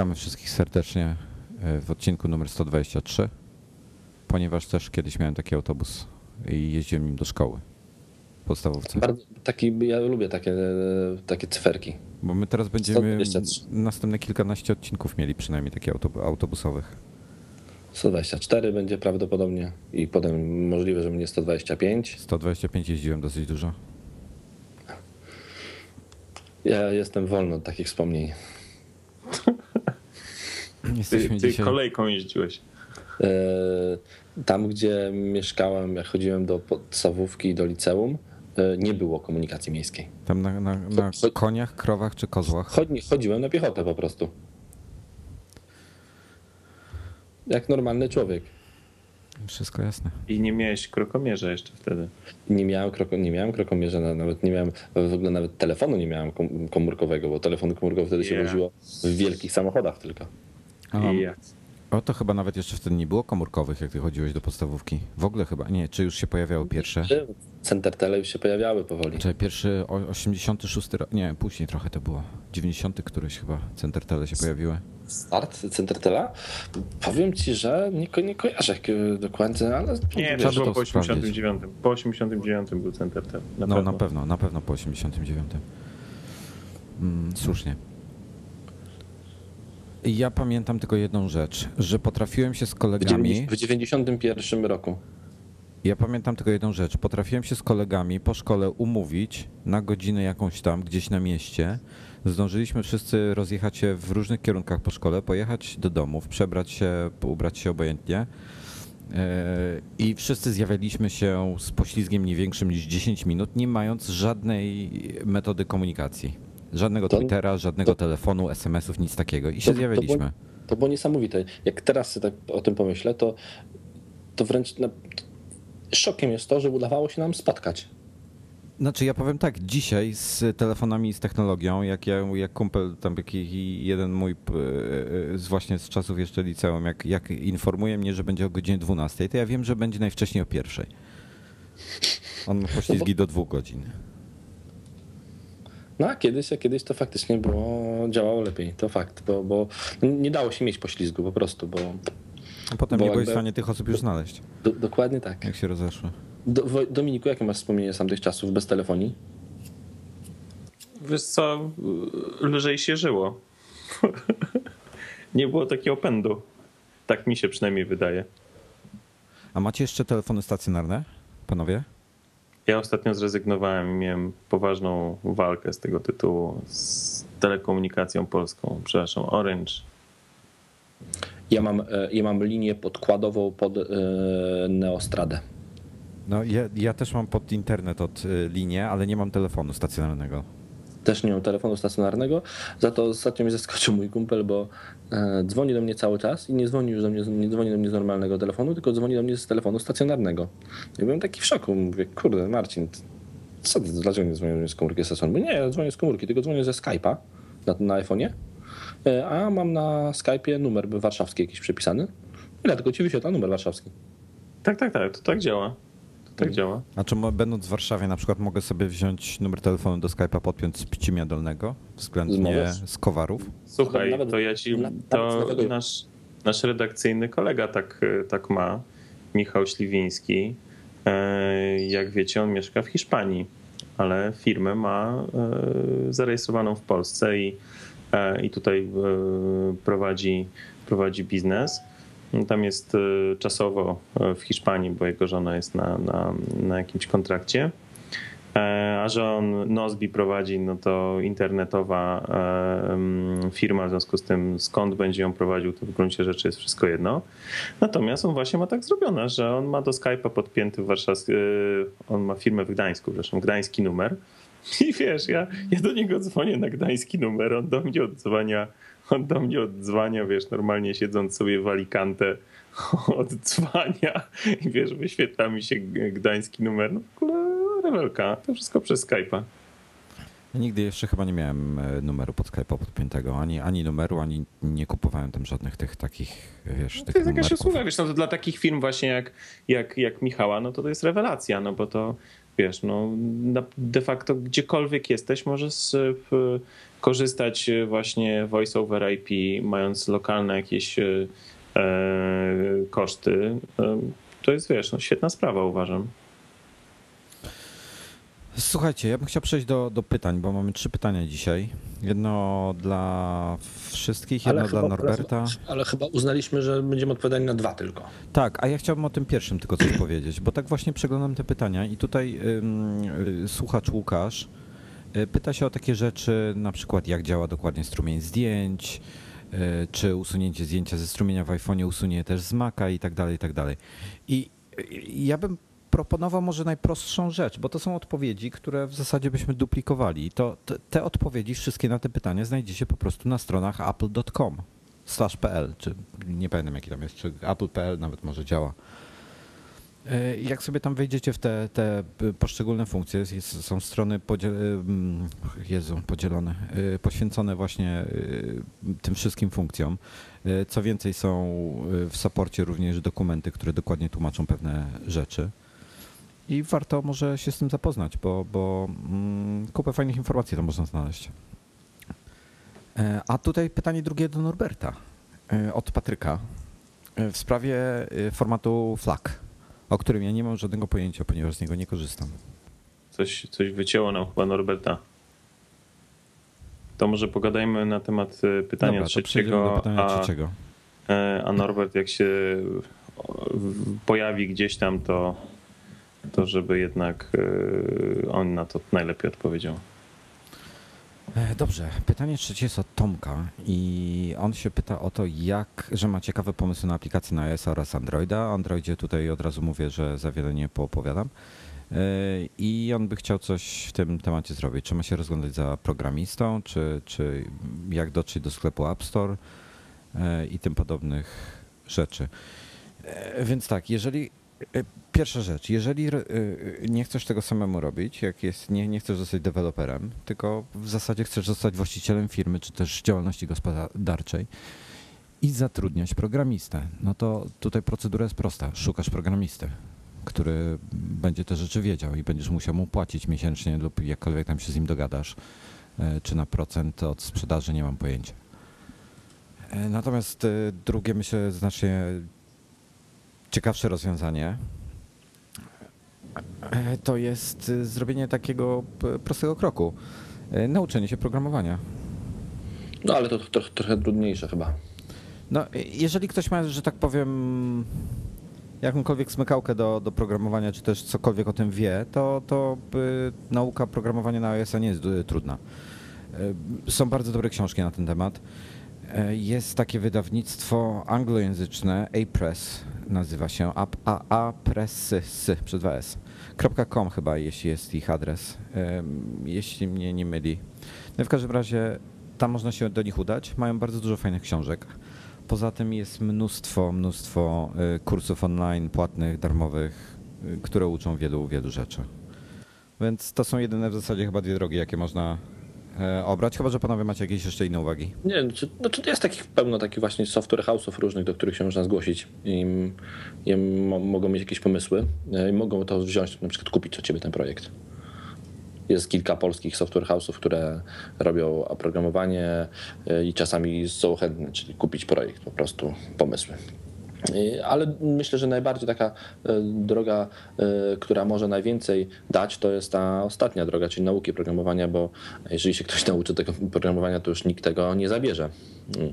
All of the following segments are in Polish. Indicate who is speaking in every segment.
Speaker 1: Witamy wszystkich serdecznie e, w odcinku numer 123, ponieważ też kiedyś miałem taki autobus i jeździłem nim do szkoły podstawowce.
Speaker 2: Bardzo, taki, ja lubię takie, takie cyferki.
Speaker 1: Bo my teraz będziemy
Speaker 2: 123.
Speaker 1: następne kilkanaście odcinków mieli przynajmniej takich autobu- autobusowych.
Speaker 2: 124 będzie prawdopodobnie i potem możliwe, że będzie 125.
Speaker 1: 125 jeździłem dosyć dużo.
Speaker 2: Ja jestem wolny od takich wspomnień.
Speaker 1: Jesteśmy
Speaker 3: Ty, ty
Speaker 1: dzisiaj...
Speaker 3: kolejką jeździłeś.
Speaker 2: E, Tam, gdzie mieszkałem, jak chodziłem do podstawówki i do liceum, e, nie było komunikacji miejskiej.
Speaker 1: Tam na, na, na koniach, krowach czy kozłach?
Speaker 2: Chodzi, chodziłem na piechotę po prostu. Jak normalny człowiek.
Speaker 1: Wszystko jasne.
Speaker 3: I nie miałeś krokomierza jeszcze wtedy.
Speaker 2: Nie miałem, kroko, nie miałem krokomierza, na- nawet nie miałem, w ogóle nawet telefonu nie miałem kom- komórkowego, bo telefon komórkowy wtedy się
Speaker 3: Yeah.
Speaker 2: woziło w wielkich samochodach tylko.
Speaker 1: A,
Speaker 3: I.
Speaker 1: o, to chyba nawet jeszcze wtedy nie było komórkowych, jak ty chodziłeś do podstawówki. W ogóle chyba, nie, czy już się pojawiały pierwsze?
Speaker 2: Centertele już się pojawiały powoli.
Speaker 1: Czy pierwszy o- 86 rok, nie, później trochę to było. 90 któryś chyba Centertele się pojawiły.
Speaker 2: Start Centertela? Powiem ci, że nie, ko- nie kojarzę jak, dokładnie, ale
Speaker 3: Nie, to było
Speaker 1: to
Speaker 3: po
Speaker 1: sprawdzić.
Speaker 3: 89. Po 89 był center. Na
Speaker 1: no
Speaker 3: pewno.
Speaker 1: na pewno, na pewno po 89. Mm, słusznie. Ja pamiętam tylko jedną rzecz, że potrafiłem się z kolegami.
Speaker 2: 90 w 91 roku.
Speaker 1: Ja pamiętam tylko jedną rzecz. Potrafiłem się z kolegami po szkole umówić na godzinę jakąś tam, gdzieś na mieście. Zdążyliśmy wszyscy rozjechać się w różnych kierunkach po szkole, pojechać do domów, przebrać się, ubrać się obojętnie. Yy, I wszyscy zjawialiśmy się z poślizgiem nie większym niż 10 minut, nie mając żadnej metody komunikacji. Żadnego
Speaker 2: To-
Speaker 1: Twittera, żadnego
Speaker 2: to-
Speaker 1: telefonu, SMS-ów, nic takiego. I się
Speaker 2: To- to
Speaker 1: zjawialiśmy.
Speaker 2: było- To było niesamowite. Jak teraz tak o tym pomyślę, to, to wręcz na, szokiem jest to, że udawało się nam spotkać.
Speaker 1: Znaczy ja powiem tak, dzisiaj z telefonami i z technologią, jak ja, jak kumpel, tam taki jeden mój p- e, z właśnie z czasów jeszcze liceum, jak, jak informuje mnie, że będzie o godzinie 12, to ja wiem, że będzie najwcześniej o pierwszej. On ma poślizgi do dwóch godzin.
Speaker 2: No a kiedyś, a kiedyś to faktycznie było, działało lepiej, to fakt, bo, bo nie dało się mieć poślizgu po prostu, bo
Speaker 1: A potem
Speaker 2: Bo
Speaker 1: nie byłeś w stanie tych osób już znaleźć,
Speaker 2: do, dokładnie tak.
Speaker 1: jak się rozeszły.
Speaker 2: Do, Dominiku, jakie masz wspomnienie z tamtych czasów bez telefonii?
Speaker 3: Wiesz co, lżej się żyło. nie było takiego pędu. Tak mi się przynajmniej wydaje.
Speaker 1: A macie jeszcze telefony stacjonarne, panowie?
Speaker 3: Ja ostatnio zrezygnowałem i miałem poważną walkę z tego tytułu z telekomunikacją polską, przepraszam, Orange.
Speaker 2: Ja mam, e, ja mam linię podkładową pod e, Neostradę.
Speaker 1: No ja, ja też mam pod internet od y, linię, ale nie mam telefonu stacjonarnego.
Speaker 2: Też nie mam telefonu stacjonarnego, za to ostatnio mnie zaskoczył mój kumpel, bo e, dzwoni do mnie cały czas i nie dzwoni już do mnie, nie dzwoni do mnie z normalnego telefonu, tylko dzwoni do mnie z telefonu stacjonarnego. I byłem taki w szoku, mówię, kurde Marcin, co, dlaczego nie mnie z komórki stacjonarnej? Nie, ja dzwonię z komórki, tylko dzwonię ze Skype'a na, na iPhone'ie, E, a mam na Skype'ie numer warszawski jakiś przepisany. I dlatego ci wyświetla numer warszawski.
Speaker 3: Tak, tak, tak, to tak działa. To tak działa.
Speaker 1: A czy będąc w Warszawie na przykład mogę sobie wziąć numer telefonu do Skype'a, podpiąć z Pcimia Dolnego, względnie z Kowarów?
Speaker 3: Słuchaj, to ja ci, to nasz, nasz redakcyjny kolega tak, tak ma, Michał Śliwiński. E, Jak wiecie, on mieszka w Hiszpanii, ale firmę ma e, zarejestrowaną w Polsce i, e, i tutaj e, prowadzi, prowadzi biznes. Tam jest e, czasowo e, w Hiszpanii, bo jego żona jest na, na, na jakimś kontrakcie. E, A że on Nozbi prowadzi, no to internetowa e, firma, w związku z tym skąd będzie ją prowadził, to w gruncie rzeczy jest wszystko jedno. Natomiast on właśnie ma tak zrobione, że on ma do Skype'a podpięty w Warszawie, on ma firmę w Gdańsku, zresztą gdański numer. I wiesz, ja, ja do niego dzwonię na gdański numer, on do mnie odzwania, on do mnie odzwania, wiesz, normalnie siedząc sobie w Alicante, odzwania i wiesz, wyświetla mi się gdański numer. No w ogóle rewelka, to wszystko przez Skype'a.
Speaker 1: Nigdy jeszcze chyba nie miałem e, numeru pod Skype'a podpiętego, ani, ani numeru, ani nie kupowałem tam żadnych tych takich, wiesz,
Speaker 3: No
Speaker 1: tych
Speaker 3: to jest jakaś usługa, wiesz, no to dla takich firm właśnie jak, jak, jak Michała, no to to jest rewelacja, no bo to, wiesz, no de facto gdziekolwiek jesteś możesz korzystać e, właśnie voice over IP, mając lokalne jakieś e, e, koszty. To jest, wiesz, no świetna sprawa uważam.
Speaker 1: Słuchajcie, ja bym chciał przejść do, do pytań, bo mamy trzy pytania dzisiaj. Jedno dla wszystkich, jedno dla Norberta.
Speaker 2: ale chyba uznaliśmy, że będziemy odpowiadali na dwa tylko.
Speaker 1: Tak, a ja chciałbym o tym pierwszym tylko coś powiedzieć, bo tak właśnie przeglądam te pytania i tutaj y, słuchacz Łukasz y, pyta się o takie rzeczy, na przykład jak działa dokładnie strumień zdjęć, y, czy usunięcie zdjęcia ze strumienia w iPhone'ie usunie też z Maca i tak dalej, i tak dalej. I ja bym proponował może najprostszą rzecz, bo to są odpowiedzi, które w zasadzie byśmy duplikowali. I To, te, te odpowiedzi wszystkie na te pytania znajdziecie po prostu na stronach apple.com slash pl, czy nie pamiętam jaki tam jest, czy apple.pl nawet może działa. E, Jak sobie tam wejdziecie w te, te poszczególne funkcje, jest, są strony podziel, mm, Jezu, podzielone, e, poświęcone właśnie e, tym wszystkim funkcjom. Co więcej, są w saporcie również dokumenty, które dokładnie tłumaczą pewne rzeczy. I warto może się z tym zapoznać, bo, bo mm, kupę fajnych informacji tam można znaleźć. E, A tutaj pytanie drugie do Norberta e, od Patryka e, w sprawie formatu FLAC, o którym ja nie mam żadnego pojęcia, ponieważ z niego nie korzystam.
Speaker 3: Coś, coś wycięło nam chyba Norberta. To może pogadajmy na temat pytania
Speaker 1: Dobra,
Speaker 3: trzeciego.
Speaker 1: pytania
Speaker 3: a,
Speaker 1: trzeciego.
Speaker 3: a Norbert jak się pojawi gdzieś tam, to, to żeby jednak e, on na to najlepiej odpowiedział.
Speaker 1: E, Dobrze, pytanie trzecie jest od Tomka i on się pyta o to, jak, że ma ciekawe pomysły na aplikacje na iOS oraz Androida. O Androidzie tutaj od razu mówię, że za wiele nie poopowiadam. E, I on by chciał coś w tym temacie zrobić. Czy ma się rozglądać za programistą, czy, czy jak dotrzeć do sklepu App Store i tym podobnych rzeczy. Więc tak, jeżeli Pierwsza rzecz, jeżeli y, nie chcesz tego samemu robić, jak jest, nie, nie chcesz zostać deweloperem, tylko w zasadzie chcesz zostać właścicielem firmy czy też działalności gospodarczej i zatrudniać programistę, no to tutaj procedura jest prosta. Szukasz programisty, który będzie te rzeczy wiedział i będziesz musiał mu płacić miesięcznie lub jakkolwiek tam się z nim dogadasz, e, czy na procent od sprzedaży, nie mam pojęcia. E, Natomiast e, drugie, myślę, znacznie ciekawsze rozwiązanie to jest e, zrobienie takiego prostego kroku. E, Nauczenie się programowania.
Speaker 2: No ale to trochę, trochę trudniejsze chyba.
Speaker 1: No, e, jeżeli ktoś ma, że tak powiem, jakąkolwiek smykałkę do, do programowania, czy też cokolwiek o tym wie, to, to y, nauka programowania na iOS-a nie jest y, trudna. Y, Są bardzo dobre książki na ten temat. Y, Jest takie wydawnictwo anglojęzyczne, A-Press nazywa się, a, a, a press, s, przez dwa s. .com chyba, jeśli jest ich adres, Ym, jeśli mnie nie myli. No w każdym razie tam można się do nich udać. Mają bardzo dużo fajnych książek. Poza tym jest mnóstwo, mnóstwo y, kursów online, płatnych, darmowych, które uczą wielu, wielu rzeczy. Więc to są jedyne w zasadzie chyba dwie drogi, jakie można e, obrać, chyba że panowie macie jakieś jeszcze inne uwagi.
Speaker 2: Nie wiem, czy, znaczy jest takich pełno takich właśnie software house'ów różnych, do których się można zgłosić i, i mo, mogą mieć jakieś pomysły e, i mogą to wziąć, na przykład kupić od ciebie ten projekt. Jest kilka polskich software house'ów, które robią oprogramowanie e, i czasami są chętne, czyli kupić projekt, po prostu pomysły. I- Ale myślę, że najbardziej taka e, droga, e, która może najwięcej dać, to jest ta ostatnia droga, czyli nauki programowania, bo jeżeli się ktoś nauczy tego programowania, to już nikt tego nie zabierze. Mm.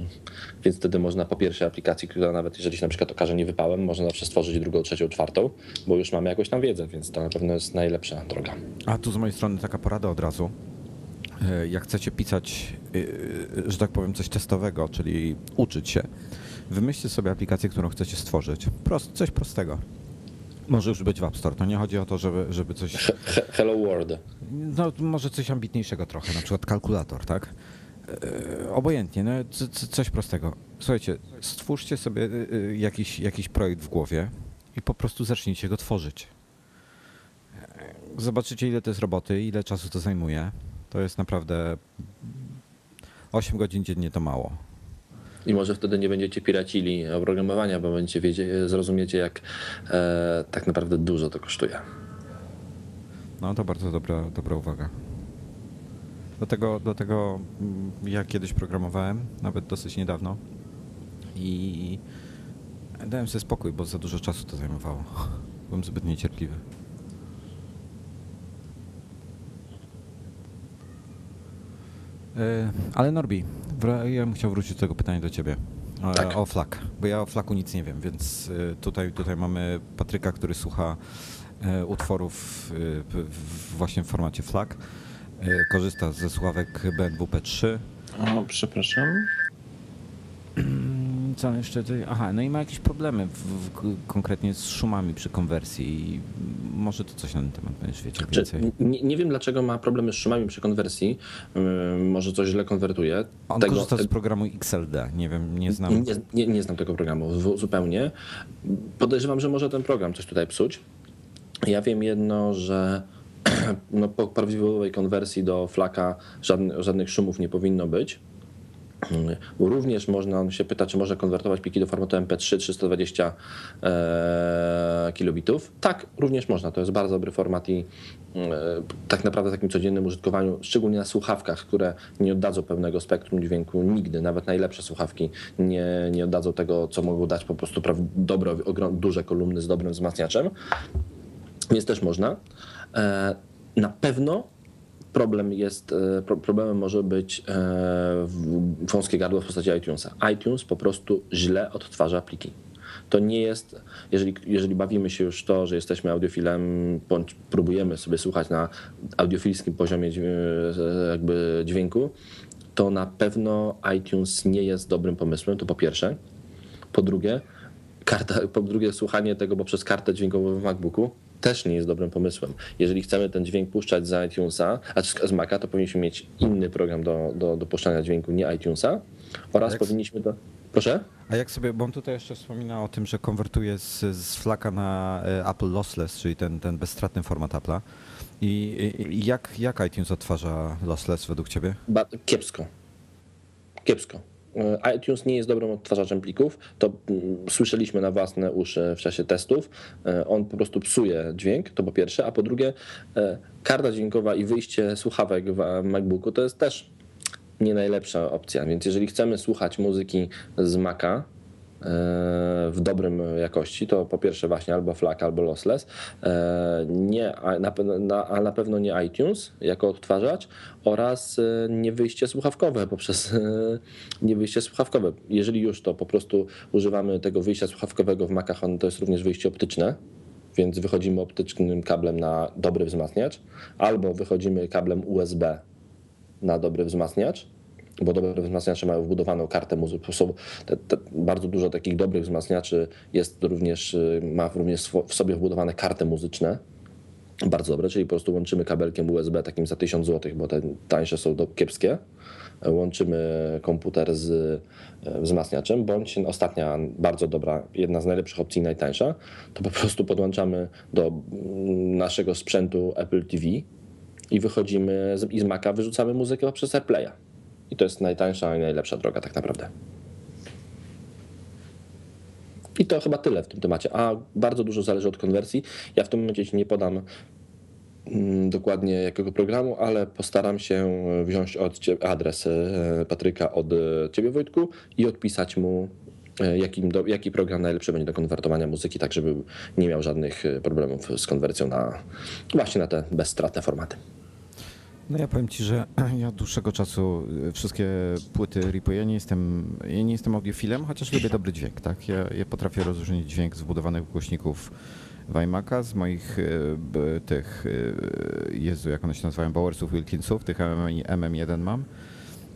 Speaker 2: Więc wtedy można po pierwszej aplikacji, która nawet jeżeli się na przykład okaże niewypałem, można zawsze stworzyć drugą, trzecią, czwartą, bo już mamy jakąś tam wiedzę, więc to na pewno jest najlepsza droga.
Speaker 1: A tu z mojej strony taka porada od razu. Jak chcecie pisać, y, że tak powiem, coś testowego, czyli uczyć się, wymyślcie sobie aplikację, którą chcecie stworzyć. Prost, coś prostego. Może już być w App Store. To nie chodzi o to, żeby, żeby coś
Speaker 2: He- he- Hello World.
Speaker 1: No, może coś ambitniejszego trochę, na przykład kalkulator, tak? E, Obojętnie, no, coś prostego. Słuchajcie, stwórzcie sobie y, y, jakiś, jakiś projekt w głowie i po prostu zacznijcie go tworzyć. Zobaczycie, ile to jest roboty, ile czasu to zajmuje. To jest naprawdę 8 godzin dziennie to mało.
Speaker 2: I może wtedy nie będziecie piracili oprogramowania, bo będziecie zrozumiecie, jak e, tak naprawdę dużo to kosztuje.
Speaker 1: No to bardzo dobra, dobra uwaga. Do tego, do tego mm, ja kiedyś programowałem, nawet dosyć niedawno i dałem sobie spokój, bo za dużo czasu to zajmowało. Byłem zbyt niecierpliwy. E, Ale Norbi, ja bym chciał wrócić do tego pytania do ciebie. E,
Speaker 2: Tak.
Speaker 1: O flak, bo ja o flaku nic nie wiem, więc e, tutaj, tutaj mamy Patryka, który słucha e, utworów e, właśnie w formacie flag. E, Korzysta ze słuchawek BNWP3.
Speaker 3: O, przepraszam.
Speaker 1: Co jeszcze? tutaj? Aha, no i ma jakieś problemy w, w, konkretnie z szumami przy konwersji. I może to coś na ten temat będziesz wiedział
Speaker 2: Czy,
Speaker 1: więcej.
Speaker 2: nie, nie wiem, dlaczego ma problemy z szumami przy konwersji. Ym, może coś źle konwertuje.
Speaker 1: On
Speaker 2: Tego-
Speaker 1: korzysta z programu XLD. Nie wiem, nie znam.
Speaker 2: Nie, nie, nie znam tego programu w- zupełnie. Podejrzewam, że może ten program coś tutaj psuć. Ja wiem jedno, że no, po prawidłowej konwersji do flaka żadne, żadnych szumów nie powinno być. Również można, się pyta, czy można konwertować pliki do formatu MP3 320 e, kilobitów. Tak, również można. To jest bardzo dobry format i e, tak naprawdę w takim codziennym użytkowaniu, szczególnie na słuchawkach, które nie oddadzą pełnego spektrum dźwięku nigdy, nawet najlepsze słuchawki nie, nie oddadzą tego, co mogą dać po prostu dobre, duże kolumny z dobrym wzmacniaczem. Więc też można. E, Na pewno problem jest, e, pro- problemem może być e, wąskie gardło w postaci iTunesa. iTunes po prostu źle odtwarza pliki. To nie jest, jeżeli, jeżeli bawimy się już to, że jesteśmy audiofilem, bądź próbujemy sobie słuchać na audiofilskim poziomie e, jakby dźwięku, to na pewno iTunes nie jest dobrym pomysłem, to po pierwsze. Po drugie, karta, po drugie słuchanie tego poprzez kartę dźwiękową w MacBooku też nie jest dobrym pomysłem. Jeżeli chcemy ten dźwięk puszczać z iTunesa, a z Maca, to powinniśmy mieć inny program do, do, do puszczania dźwięku, nie iTunesa. Oraz powinniśmy to... Proszę?
Speaker 1: A jak sobie, bo on tutaj jeszcze wspomina o tym, że konwertuje z, z flaka na e, Apple Lossless, czyli ten, ten bezstratny format Apple'a. I, i i jak, jak iTunes odtwarza lossless według ciebie?
Speaker 2: Ba- kiepsko. Kiepsko. E, iTunes nie jest dobrym odtwarzaczem plików. To mm, słyszeliśmy na własne uszy w czasie testów. E, On po prostu psuje dźwięk, to po pierwsze, a po drugie, e, karta dźwiękowa i wyjście słuchawek w MacBooku to jest też nie najlepsza opcja. Więc jeżeli chcemy słuchać muzyki z Maca, w dobrym jakości, to po pierwsze właśnie albo FLAC, albo lossless, e, nie, na, na, a na pewno nie iTunes jako odtwarzacz oraz e, nie wyjście słuchawkowe poprzez e, nie wyjście słuchawkowe. Jeżeli już to po prostu używamy tego wyjścia słuchawkowego w Macach, to jest również wyjście optyczne, więc wychodzimy optycznym kablem na dobry wzmacniacz, albo wychodzimy kablem USB na dobry wzmacniacz, bo dobre wzmacniacze mają wbudowaną kartę muzyki. Są te, te, bardzo dużo takich dobrych wzmacniaczy jest również, y, ma również w sobie wbudowane karty muzyczne. Bardzo dobre, czyli po prostu łączymy kabelkiem USB takim za 1000 zł, bo te tańsze są do, kiepskie. Łączymy komputer z e, wzmacniaczem, bądź ostatnia bardzo dobra, jedna z najlepszych opcji, najtańsza, to po prostu podłączamy do naszego sprzętu Apple TV i wychodzimy z, i z Maca wyrzucamy muzykę przez AirPlaya. I to jest najtańsza i najlepsza droga tak naprawdę. I to chyba tyle w tym temacie. A bardzo dużo zależy od konwersji. Ja w tym momencie ci nie podam mm, dokładnie jakiego programu, ale postaram się wziąć od ciebie adres e, Patryka od e, ciebie Wojtku i odpisać mu e, jakim do, jaki program najlepszy będzie do konwertowania muzyki, tak żeby nie miał żadnych problemów z konwersją na właśnie na te bezstratne formaty.
Speaker 1: No ja powiem ci, że ja od dłuższego czasu y, wszystkie płyty ripuję. Ja nie jestem, ja nie jestem audiofilem, chociaż lubię dobry dźwięk, tak? Ja, ja potrafię rozróżnić dźwięk z wbudowanych głośników w iMac'a, z moich y, tych, y, Jezu, jak one się nazywają, Bowersów, Wilkinsów, tych MM, MM1 mam.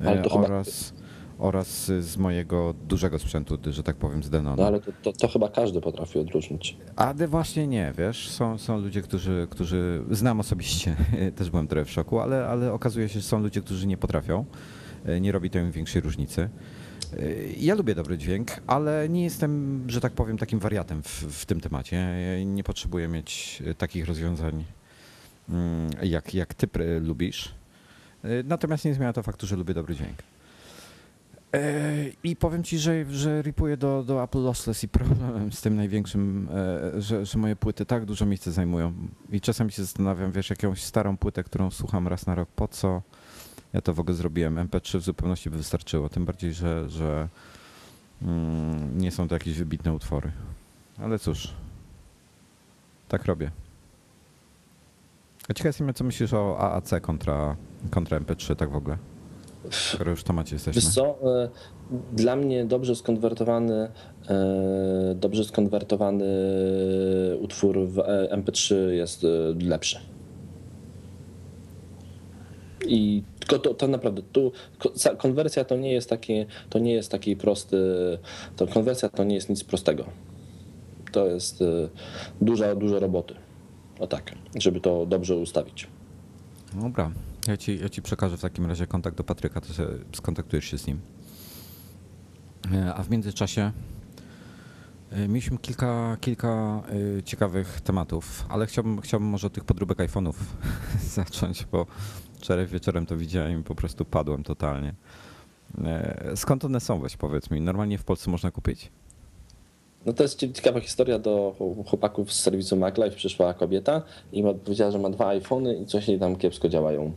Speaker 1: y, oraz, oraz z mojego dużego sprzętu, że tak powiem, z Denona.
Speaker 2: No ale to, to, to chyba każdy potrafi odróżnić.
Speaker 1: Ale właśnie nie, wiesz, są, są ludzie, którzy, którzy znam osobiście, też byłem trochę w szoku, ale, ale okazuje się, że są ludzie, którzy nie potrafią, nie robi to im większej różnicy. Ja lubię dobry dźwięk, ale nie jestem, że tak powiem, takim wariatem w, w tym temacie. Ja nie potrzebuję mieć takich rozwiązań, mm, jak, jak ty lubisz. Natomiast nie zmienia to faktu, że lubię dobry dźwięk. E, I powiem ci, że, że ripuję do, do Apple Lossless i problemem z tym największym, e, że, że moje płyty tak dużo miejsca zajmują. I czasami się zastanawiam, wiesz, jakąś starą płytę, którą słucham raz na rok, po co ja to w ogóle zrobiłem? MP3 w zupełności by wystarczyło, tym bardziej, że, że mm, nie są to jakieś wybitne utwory. Ale cóż, tak robię. A ciekaw jestem, co myślisz o AAC kontra, kontra MP3 tak w ogóle? Skoro już temacie jesteśmy.
Speaker 2: Wiesz co, e, dla mnie dobrze skonwertowany, e, dobrze skonwertowany utwór w e, MP3 jest lepszy. I tylko to, to naprawdę tu konwersja to nie jest taki, to nie jest taki prosty, to konwersja to nie jest nic prostego. To jest dużo, dużo roboty. O tak, żeby to dobrze ustawić.
Speaker 1: Dobra, ja ci, ja ci przekażę w takim razie kontakt do Patryka, to skontaktujesz się z nim. E, A w międzyczasie e, mieliśmy kilka, kilka e, ciekawych tematów, ale chciałbym, chciałbym może tych podróbek iPhone'ów zacząć, bo wczoraj wieczorem to widziałem i po prostu padłem totalnie. Skąd one są, weź powiedz mi? Normalnie w Polsce można kupić?
Speaker 2: No to jest cie- ciekawa historia do chłopaków z serwisu MacLife. Przyszła kobieta i powiedziała, że ma dwa iPhony i coś jej tam kiepsko działają.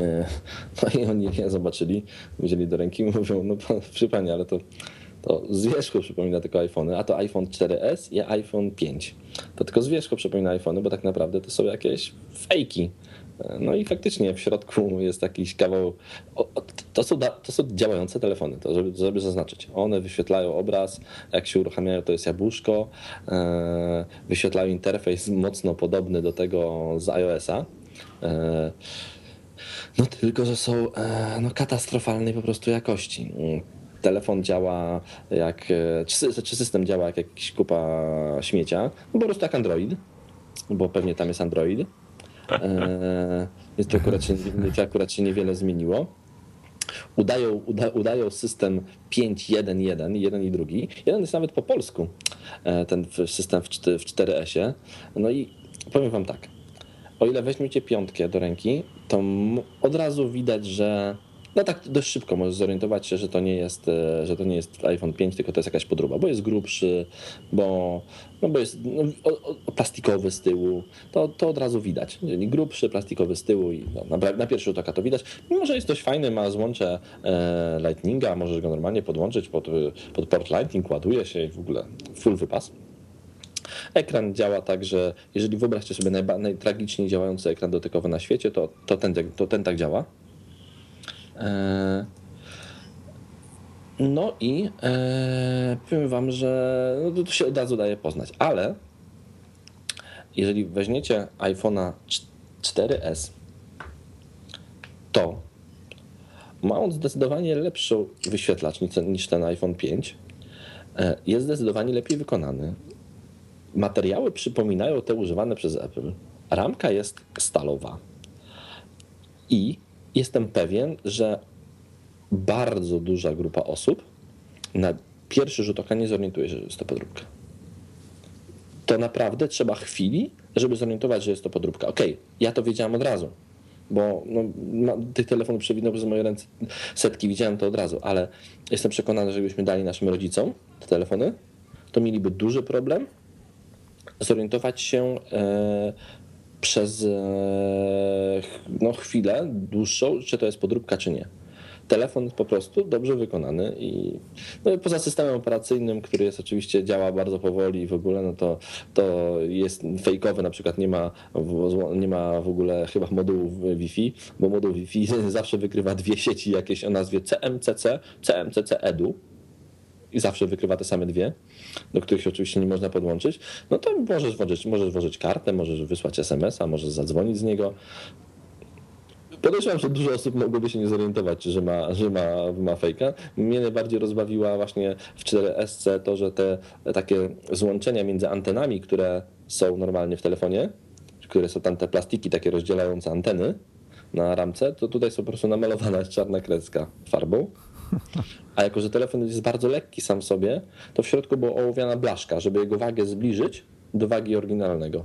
Speaker 2: E, No i oni je zobaczyli, wzięli do ręki i mówią, no przy ale to, to z wierzchu przypomina tylko iPhony, a to iPhone 4S i iPhone 5. To tylko z wierzchu przypomina iPhony, bo tak naprawdę to są jakieś fejki. E, No i faktycznie w środku jest jakiś kawał. To są, to są działające telefony, to żeby, żeby zaznaczyć. One wyświetlają obraz, jak się uruchamiają, to jest jabłuszko. e, Wyświetlają interfejs mocno podobny do tego z iOS-a. No tylko, że są e, no, katastrofalnej po prostu jakości. Telefon działa jak, e, czy sy- czy system działa jak jakiś kupa śmiecia, no, po prostu jak Android, bo pewnie tam jest Android. E, Więc to akurat się, to akurat się niewiele zmieniło. Udają, uda, udają system 5.1.1, jeden i drugi. Jeden jest nawet po polsku, e, ten system w, w 4S-ie. No i powiem wam tak, o ile weźmiecie piątkę do ręki, to od razu widać, że no tak dość szybko możesz zorientować się, że to nie jest, e, że to nie jest iPhone 5, tylko to jest jakaś podróba, bo jest grubszy, bo, no bo jest no, o, o, plastikowy z tyłu, to, to od razu widać. Grubszy, plastikowy z tyłu i no, na, na pierwszy rzut oka to widać. Mimo, że jest dość fajny, ma złącze e, Lightninga, możesz go normalnie podłączyć pod, pod port Lightning, ładuje się i w ogóle full wypas. Ekran działa tak, że jeżeli wyobraźcie sobie najba, najtragiczniej działający ekran dotykowy na świecie, to, to, ten, to ten tak działa. E, No i e, powiem wam, że no to, się od razu daje poznać, ale jeżeli weźmiecie iPhone'a 4S, to ma on zdecydowanie lepszy wyświetlacz niż ten, niż ten iPhone 5. E, Jest zdecydowanie lepiej wykonany. Materiały przypominają te używane przez Apple. Ramka jest stalowa. I jestem pewien, że bardzo duża grupa osób na pierwszy rzut oka nie zorientuje się, że jest to podróbka. To naprawdę trzeba chwili, żeby zorientować, że jest to podróbka. Okej, ja to wiedziałem od razu, bo no, tych telefonów przewinął przez moje ręce setki, widziałem to od razu, ale jestem przekonany, że gdybyśmy dali naszym rodzicom te telefony, to mieliby duży problem zorientować się e, przez e, no, chwilę dłuższą, czy to jest podróbka, czy nie. Telefon po prostu dobrze wykonany i no, poza systemem operacyjnym, który jest oczywiście działa bardzo powoli w ogóle, no to, to jest fejkowy, na przykład nie ma, nie ma w ogóle chyba modułu Wi-Fi, bo moduł Wi-Fi zawsze wykrywa dwie sieci jakieś o nazwie CMCC, CMCC Edu, i zawsze wykrywa te same dwie, do których się oczywiście nie można podłączyć, no to możesz włożyć, możesz włożyć kartę, możesz wysłać SMS-a, możesz zadzwonić z niego. Podejrzewam, że dużo osób mogłoby się nie zorientować, że ma, że ma, ma fejka. Mnie najbardziej rozbawiła właśnie w 4SC to, że te takie złączenia między antenami, które są normalnie w telefonie, które są tam te plastiki takie rozdzielające anteny na ramce, to tutaj są po prostu namalowana czarna kreska farbą. A jako, że telefon jest bardzo lekki sam sobie, to w środku była ołowiana blaszka, żeby jego wagę zbliżyć do wagi oryginalnego.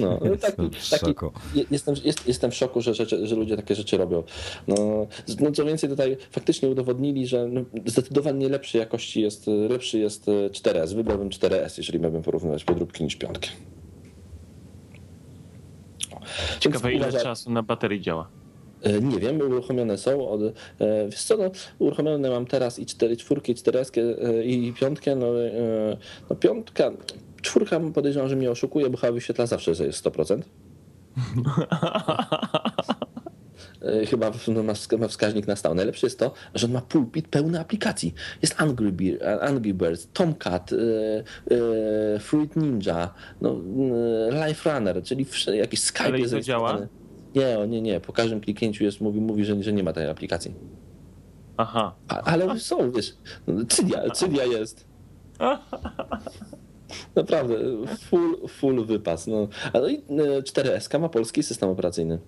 Speaker 2: No, no tak,
Speaker 1: Jestem w
Speaker 2: taki,
Speaker 1: szoku.
Speaker 2: je- jestem, jest, jestem w szoku, że, rzeczy, że ludzie takie rzeczy robią. No, no co więcej, tutaj faktycznie udowodnili, że no, zdecydowanie lepszej jakości jest, lepszy jest e, 4S. Wybrałbym 4S, jeżeli miałbym porównywać podróbki niż piątkę.
Speaker 3: Ciekawe, ile
Speaker 2: uważa-
Speaker 3: czasu na baterii działa.
Speaker 2: E, Nie wiem, uruchomione są. Od, e, wiesz co, no, uruchomione mam teraz i 4, czwórkę, i 4 i piątkę. No, e, no piątka, czwórka podejrzewam, że mnie oszukuje, bo chyba wyświetla zawsze, że jest 100%. E, Chyba no, ma ma wskaźnik na stałe. Najlepsze jest to, że on ma pulpit pełny aplikacji. Jest Angry, Bear, Angry Birds, Tomcat, e, e, Fruit Ninja, no, e, Life Runner, czyli jakiś Skype
Speaker 3: Ale
Speaker 2: jest
Speaker 3: to działa?
Speaker 2: Nie, o, nie, nie. Po każdym kliknięciu jest, mówi, mówi że, że nie ma tej aplikacji.
Speaker 3: Aha.
Speaker 2: A, ale są, wiesz, no, Cydia, Cydia jest. Naprawdę, full, full wypas. No. A no i e, 4SK ma polski system operacyjny.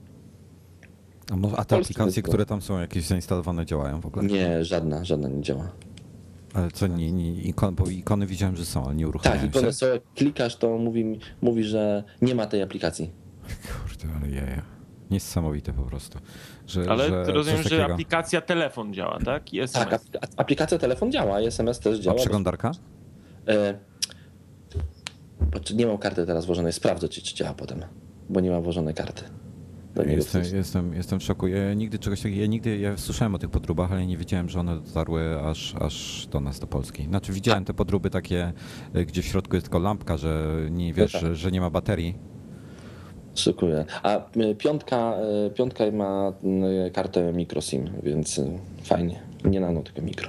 Speaker 1: A, mo- a te
Speaker 2: Polski
Speaker 1: aplikacje,
Speaker 2: zespół.
Speaker 1: które tam są jakieś zainstalowane, działają w ogóle?
Speaker 2: Nie, żadna, żadna nie działa.
Speaker 1: Ale co, nie, nie, ikon, bo ikony widziałem, że są, ale nie
Speaker 2: Tak,
Speaker 1: uruchamiają
Speaker 2: i one
Speaker 1: się?
Speaker 2: są, jak klikasz, to mówi, mówi, że nie ma tej aplikacji.
Speaker 1: Kurde, ale jaja. Niesamowite po prostu. Że,
Speaker 3: Ale
Speaker 1: że
Speaker 3: rozumiem, że aplikacja telefon działa, tak? I
Speaker 2: Tak,
Speaker 3: SMS.
Speaker 2: apl- aplikacja telefon działa, i SMS też
Speaker 1: A
Speaker 2: działa.
Speaker 1: przeglądarka?
Speaker 2: E, bo- nie mam karty teraz włożonej, sprawdzę, czy, czy działa potem, bo nie mam włożonej karty.
Speaker 1: Jestem, jestem, jestem w szoku. Ja nigdy czegoś takiego, ja nigdy, ja słyszałem o tych podróbach, ale nie wiedziałem, że one dotarły aż, aż do nas, do Polski. Znaczy widziałem te podróby takie, y, gdzie w środku jest tylko lampka, że nie wiesz,
Speaker 2: tak.
Speaker 1: że, że nie ma baterii.
Speaker 2: Szykuję. A y, piątka, y, piątka ma y, kartę microSIM, więc fajnie. Nie nano, tylko mikro.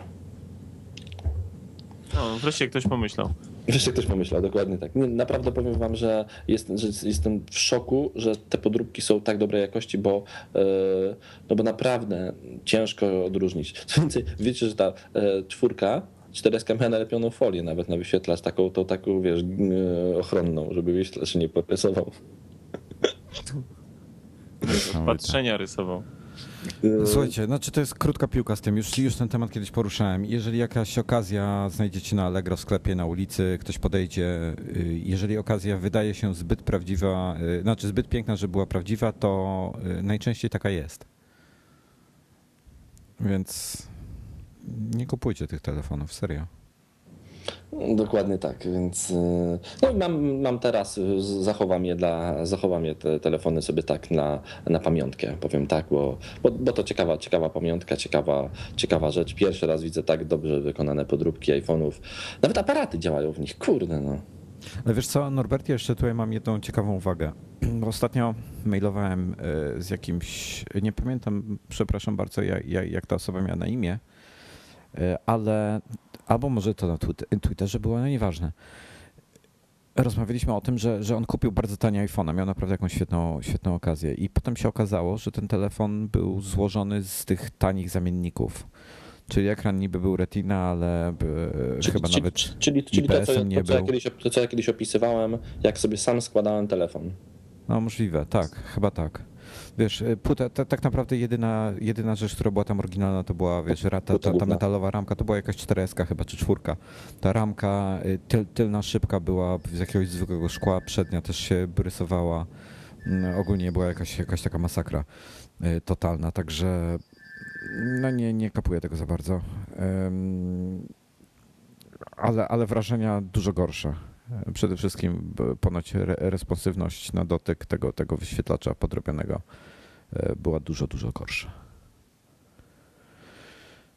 Speaker 3: No, wreszcie ktoś pomyślał.
Speaker 2: Wreszcie ktoś pomyślał, dokładnie tak. Naprawdę powiem wam, że, jest, że jestem w szoku, że te podróbki są tak dobrej jakości, bo, no bo naprawdę ciężko odróżnić. Co więcej, wiecie, że ta czwórka, 4S miała nalepioną folię nawet na wyświetlacz, taką, tą taką, wiesz, ochronną, żeby wyświetlacz nie porysował.
Speaker 3: Patrzenia rysował.
Speaker 2: Y,
Speaker 1: Słuchajcie, znaczy to jest krótka piłka z tym, już, już ten temat kiedyś poruszałem. Jeżeli jakaś okazja znajdziecie na Allegro w sklepie, na ulicy, ktoś podejdzie, y, jeżeli okazja wydaje się zbyt prawdziwa, y, znaczy zbyt piękna, żeby była prawdziwa, to najczęściej taka jest. Więc nie kupujcie tych telefonów, serio.
Speaker 2: Dokładnie tak, więc y, no, mam, mam teraz, y, zachowam je, dla, zachowam je te telefony sobie tak na, na pamiątkę, powiem tak, bo, bo, bo to ciekawa, ciekawa pamiątka, ciekawa, ciekawa rzecz. Pierwszy raz widzę tak dobrze wykonane podróbki iPhone'ów. Nawet aparaty działają w nich, kurde no.
Speaker 1: Ale wiesz co, Norbert, jeszcze tutaj mam jedną ciekawą uwagę. Ostatnio mailowałem e, z jakimś, nie pamiętam, przepraszam bardzo, jak, jak, ta osoba miała na imię, ale albo może to na Twit- Twitterze było, no nieważne. Rozmawialiśmy o tym, że, że on kupił bardzo tanie iPhone'a, miał naprawdę jakąś świetną, świetną okazję i potem się okazało, że ten telefon był złożony z tych tanich zamienników. Czyli ekran niby był Retina, ale e, chyba
Speaker 2: czyli,
Speaker 1: nawet
Speaker 2: czyli, czyli to, co,
Speaker 1: nie
Speaker 2: to, co ja kiedyś, to, co ja kiedyś opisywałem, jak sobie sam składałem telefon.
Speaker 1: No możliwe, tak, chyba tak. Wiesz, y, płyta, ta, tak naprawdę jedyna, jedyna rzecz, która była tam oryginalna, to była, wiesz, ta, ta, metalowa ramka, to była jakaś 4S chyba, czy czwórka. Ta ramka, y, tyl, tylna szybka była z jakiegoś zwykłego szkła, przednia też się rysowała. Mm, Ogólnie była jakaś, jakaś taka masakra y, totalna, także no nie, nie kapuję tego za bardzo. Ale, ale wrażenia dużo gorsze. Przede wszystkim ponoć re, responsywność na dotyk tego, tego wyświetlacza podrobionego e, była dużo, dużo gorsza.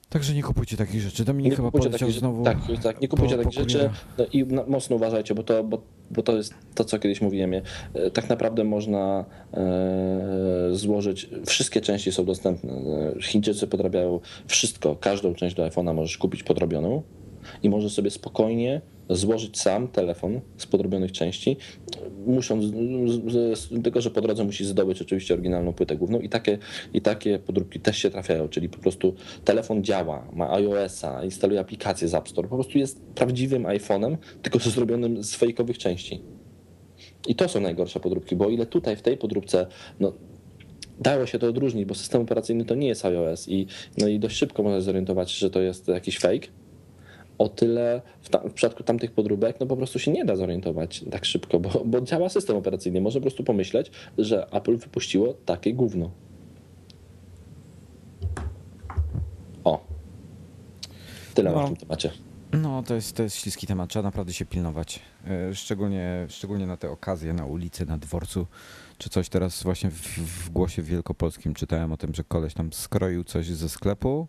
Speaker 1: Także nie kupujcie takich rzeczy. Dominik chyba
Speaker 2: kupujcie
Speaker 1: poleciał znowu.
Speaker 2: Tak, tak, nie kupujcie
Speaker 1: po-
Speaker 2: takich rzeczy no i mocno uważajcie, bo to, bo, bo to jest to, co kiedyś mówiłem. E, Tak naprawdę można e, złożyć, wszystkie części są dostępne. E, Chińczycy podrabiają wszystko, każdą część do iPhone'a możesz kupić podrobioną i możesz sobie spokojnie złożyć sam telefon z podrobionych części, musząc, tylko że po drodze musisz zdobyć oczywiście oryginalną płytę główną i takie, i takie podróbki też się trafiają, czyli po prostu telefon działa, ma iOS-a, instaluje aplikację z App Store, po prostu jest prawdziwym iPhone'em, tylko zrobionym z fejkowych części. I to są najgorsze podróbki, bo o ile tutaj w tej podróbce no, dało się to odróżnić, bo system operacyjny to nie jest iOS i, no i dość szybko można zorientować, że to jest jakiś fake, o tyle w, tam, w przypadku tamtych podróbek no po prostu się nie da zorientować tak szybko, bo, bo działa system operacyjny. Można po prostu pomyśleć, że Apple wypuściło takie gówno. O. Tyle
Speaker 1: No.
Speaker 2: w tym temacie.
Speaker 1: No, to jest, to jest śliski temat, trzeba naprawdę się pilnować. E, Szczególnie, szczególnie na te okazje, na ulicy, na dworcu, czy coś. Teraz właśnie w, w głosie wielkopolskim czytałem o tym, że koleś tam skroił coś ze sklepu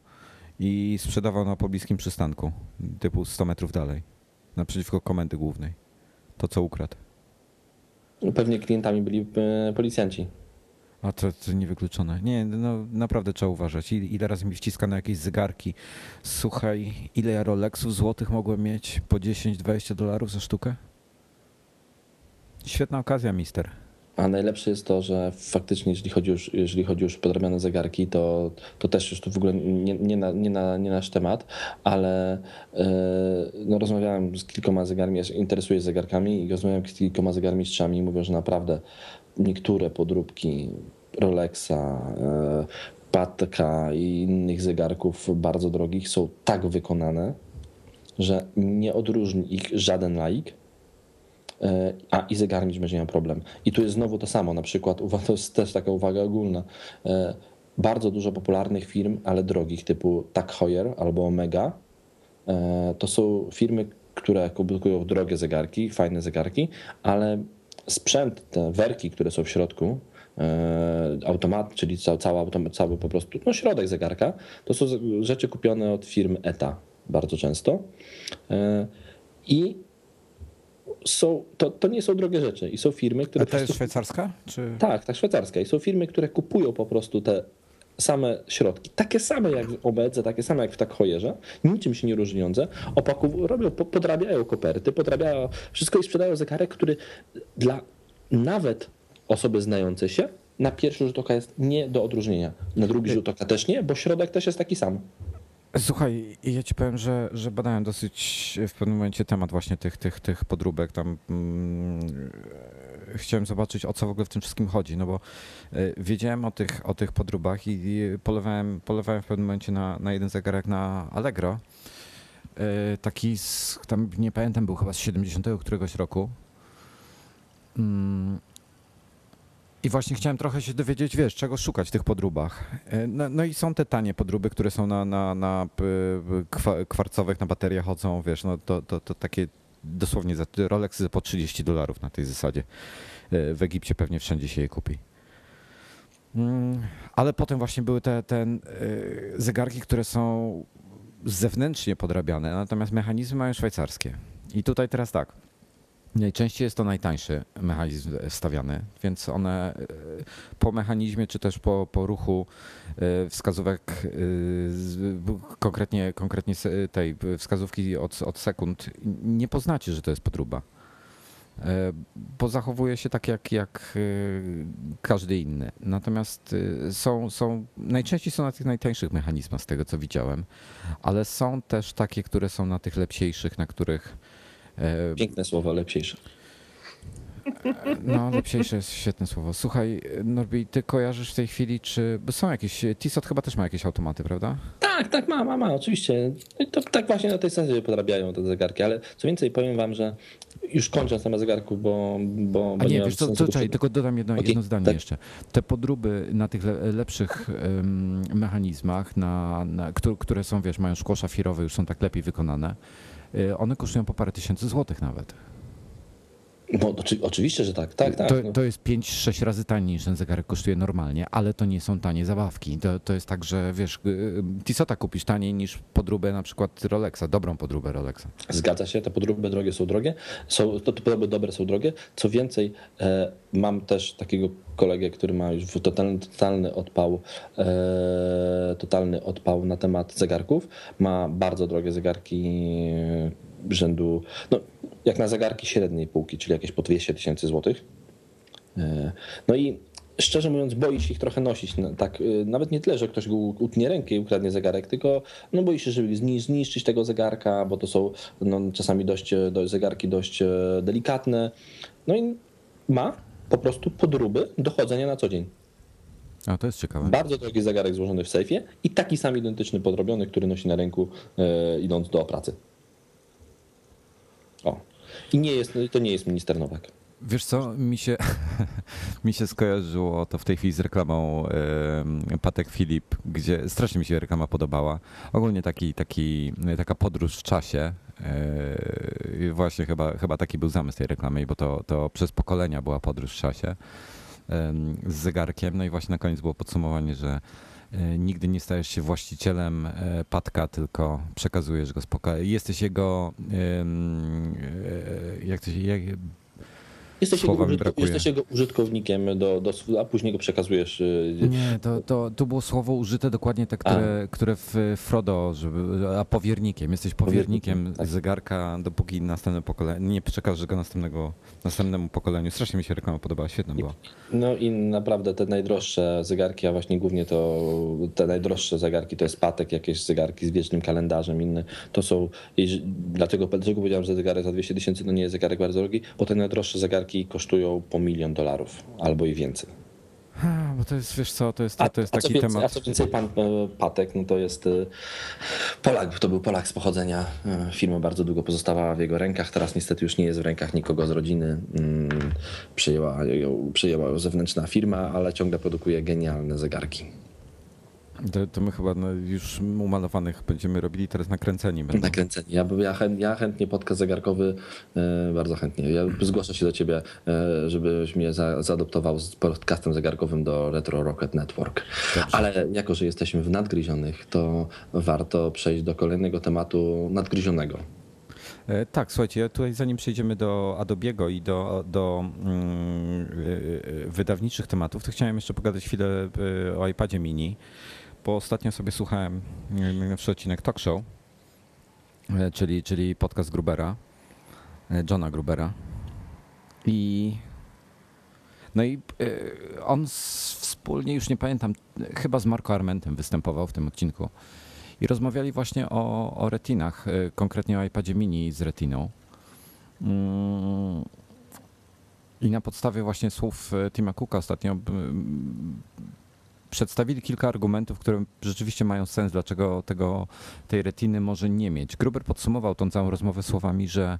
Speaker 1: i sprzedawał na pobliskim przystanku, typu 100 metrów dalej, naprzeciwko komendy głównej. To, co ukradł.
Speaker 2: Pewnie klientami byli e, policjanci.
Speaker 1: A to, to niewykluczone. Nie, no naprawdę trzeba uważać. Ile razy mi wciskano jakieś zegarki. Słuchaj, ile ja Rolexów złotych mogłem mieć? Po 10-20 dolarów za sztukę? Świetna okazja, mister.
Speaker 2: A najlepsze jest to, że faktycznie, jeżeli chodzi już, jeżeli chodzi już o podrabiane zegarki, to, to też już to w ogóle nie, nie, na, nie, na, nie nasz temat, ale e, no, rozmawiałem z kilkoma zegarmi, interesuję się zegarkami i rozmawiałem z kilkoma zegarmistrzami i mówią, że naprawdę niektóre podróbki Rolexa, e, Patka i innych zegarków bardzo drogich są tak wykonane, że nie odróżni ich żaden laik, a i zegarmistrz będzie miał problem. I tu jest znowu to samo, na przykład, to jest też taka uwaga ogólna, e, bardzo dużo popularnych firm, ale drogich, typu Tag Heuer albo Omega, e, to są firmy, które produkują drogie zegarki, fajne zegarki, ale sprzęt, te werki, które są w środku, e, automat, czyli ca- cała, automat, cały po prostu, no środek zegarka, to są rzeczy kupione od firm ETA bardzo często. E, I są, to, to nie są drogie rzeczy i są firmy, które
Speaker 1: A to jest
Speaker 2: prostu,
Speaker 1: szwajcarska? Czy...
Speaker 2: tak, tak szwajcarska i są firmy, które kupują po prostu te same środki, takie same jak w obedze, takie same jak w tak hojerze, niczym się nie różniące, opakują, robią, po- podrabiają koperty, podrabiają wszystko i sprzedają zegarek, który dla nawet osoby znającej się na pierwszy rzut oka jest nie do odróżnienia. Na drugi rzut oka też nie, bo środek też jest taki sam.
Speaker 1: Słuchaj, ja ci powiem, że, że badałem dosyć w pewnym momencie temat właśnie tych, tych, tych podróbek. Tam mm, chciałem zobaczyć, o co w ogóle w tym wszystkim chodzi, no bo y, wiedziałem o tych, o tych podróbach i, polewałem, polewałem w pewnym momencie na, na jeden zegarek na Allegro. Taki, z, tam nie pamiętam, był chyba z 70 któregoś roku. Mm, I właśnie chciałem trochę się dowiedzieć, wiesz, czego szukać w tych podróbach. E, No, no i są te tanie podróby, które są na, na, na kwarcowych, na bateriach chodzą, wiesz, no to, to, to takie dosłownie za Rolex za po 30 dolarów na tej zasadzie. E, W Egipcie pewnie wszędzie się je kupi. Mm, Ale potem właśnie były te, te e, zegarki, które są zewnętrznie podrabiane, natomiast mechanizmy mają szwajcarskie. I tutaj teraz tak. Najczęściej jest to najtańszy mechanizm wstawiany, więc one e, po mechanizmie czy też po, po ruchu e, wskazówek, e, konkretnie, konkretnie tej wskazówki od, od sekund, nie poznacie, że to jest podróba. E, Bo zachowuje się tak jak, jak każdy inny. Natomiast są, są, najczęściej są na tych najtańszych mechanizmach, z tego co widziałem, ale są też takie, które są na tych lepsiejszych, na których
Speaker 2: Piękne słowo, lepsiejsze.
Speaker 1: no, lepsiejsze jest świetne słowo. Słuchaj, Norbi, ty kojarzysz w tej chwili, czy. Są jakieś. Tissot chyba też ma jakieś automaty, prawda?
Speaker 2: Tak, tak, ma, ma, ma, oczywiście. I To, tak właśnie na tej zasadzie podrabiają te zegarki, ale co więcej, powiem wam, że już kończąc temat zegarków, bo, bo,
Speaker 1: A
Speaker 2: bo
Speaker 1: nie,
Speaker 2: mam
Speaker 1: wiesz co, co czekaj, tylko dodam jedno,
Speaker 2: Okej,
Speaker 1: jedno zdanie
Speaker 2: tak.
Speaker 1: jeszcze. Te podróby na tych le, lepszych em, mechanizmach, na, na, które, które są, wiesz, mają szkło szafirowe, już są tak lepiej wykonane, one kosztują po parę tysięcy złotych nawet.
Speaker 2: No, oczy, oczywiście, że tak, tak, tak.
Speaker 1: to,
Speaker 2: no.
Speaker 1: to jest 5-6 razy taniej niż ten zegarek kosztuje normalnie, ale to nie są tanie zabawki. To, to jest tak, że wiesz, y, Tissota kupisz taniej niż podróbę na przykład Rolexa, dobrą podróbę Rolexa.
Speaker 2: Zgadza się, te podróby drogie są drogie, są, te podróby dobre są drogie. Co więcej, e, mam też takiego kolegę, który ma już totalny, totalny odpał, e, totalny odpał na temat zegarków. Ma bardzo drogie zegarki rzędu, no, jak na zegarki średniej półki, czyli jakieś po 200 tysięcy złotych. E, No i szczerze mówiąc, boi się ich trochę nosić. No, Tak, y, nawet nie tyle, że ktoś go utnie rękę i ukradnie zegarek, tylko no, boi się, żeby zni- zniszczyć tego zegarka, bo to są no, czasami dość, e, do, zegarki dość e, delikatne. No i ma po prostu podróby dochodzenia na co dzień.
Speaker 1: A to jest ciekawe.
Speaker 2: Bardzo drogi zegarek złożony w sejfie i taki sam identyczny podrobiony, który nosi na ręku e, idąc do pracy. I nie jest, to nie jest minister Nowak.
Speaker 1: Wiesz co, mi się, mi się skojarzyło to w tej chwili z reklamą Patek Filip, gdzie strasznie mi się reklama podobała. Ogólnie taki, taki, taka podróż w czasie. E, właśnie chyba, chyba taki był zamysł tej reklamy, bo to, to przez pokolenia była podróż w czasie z zegarkiem. No i właśnie na koniec było podsumowanie, że nigdy nie stajesz się właścicielem e, Patka, tylko przekazujesz go z pokolenia. Jesteś jego, e, jak to się, jak,
Speaker 2: Jesteś jego,
Speaker 1: Słowa
Speaker 2: jesteś jego użytkownikiem, do, do, a później go przekazujesz. y,
Speaker 1: Nie, to, to, to było słowo użyte dokładnie te, które, które w Frodo, żeby, a powiernikiem. Jesteś powiernikiem
Speaker 2: Powiernikiem, tak.
Speaker 1: zegarka, dopóki następne pokolenie, nie przekażesz go następnego, następnemu pokoleniu. Strasznie mi się reklama podobała, świetna była.
Speaker 2: No i naprawdę te najdroższe zegarki, a właśnie głównie to te najdroższe zegarki to jest Patek, jakieś zegarki z wiecznym kalendarzem, inne to są, dlatego, dlaczego powiedziałem, że zegarek za 200 tysięcy to nie jest zegarek bardzo drogi, bo te najdroższe zegarki kosztują po milion dolarów albo i więcej.
Speaker 1: A, Bo to jest, wiesz co, to jest,
Speaker 2: A,
Speaker 1: to jest
Speaker 2: a, co
Speaker 1: taki
Speaker 2: więcej,
Speaker 1: temat.
Speaker 2: a co więcej, pan e, Patek, no to jest e, Polak, to był Polak z pochodzenia. E, Firma bardzo długo pozostawała w jego rękach, teraz niestety już nie jest w rękach nikogo z rodziny. Mm, Przejęła ją, przejęła ją zewnętrzna firma, ale ciągle produkuje genialne zegarki.
Speaker 1: To, to my chyba już umalowanych będziemy robili teraz nakręceni. Będą.
Speaker 2: Nakręceni. Ja, ja, chęt, ja chętnie podcast zegarkowy, e, bardzo chętnie. Ja zgłoszę się do ciebie, e, żebyś mnie za, zaadoptował z podcastem zegarkowym do Retro Rocket Network.
Speaker 1: Dobrze.
Speaker 2: Ale jako, że jesteśmy w nadgryzionych, to warto przejść do kolejnego tematu nadgryzionego.
Speaker 1: E, Tak, słuchajcie, ja tutaj zanim przejdziemy do Adobiego i do, do mm, e, e, wydawniczych tematów, to chciałem jeszcze pogadać chwilę o iPadzie mini, bo ostatnio sobie słuchałem e, najnowszy odcinek Talk Show, e, czyli, czyli podcast Grubera, e, Johna Grubera i no i on wspólnie, już nie pamiętam, chyba z Marco Armentem występował w tym odcinku. I rozmawiali właśnie o, o retinach, konkretnie o iPadzie mini z retiną. Mm. I na podstawie właśnie słów Tima Cooka ostatnio przedstawili kilka argumentów, które rzeczywiście mają sens, dlaczego tego, tej retiny może nie mieć. Gruber podsumował tą całą rozmowę słowami, że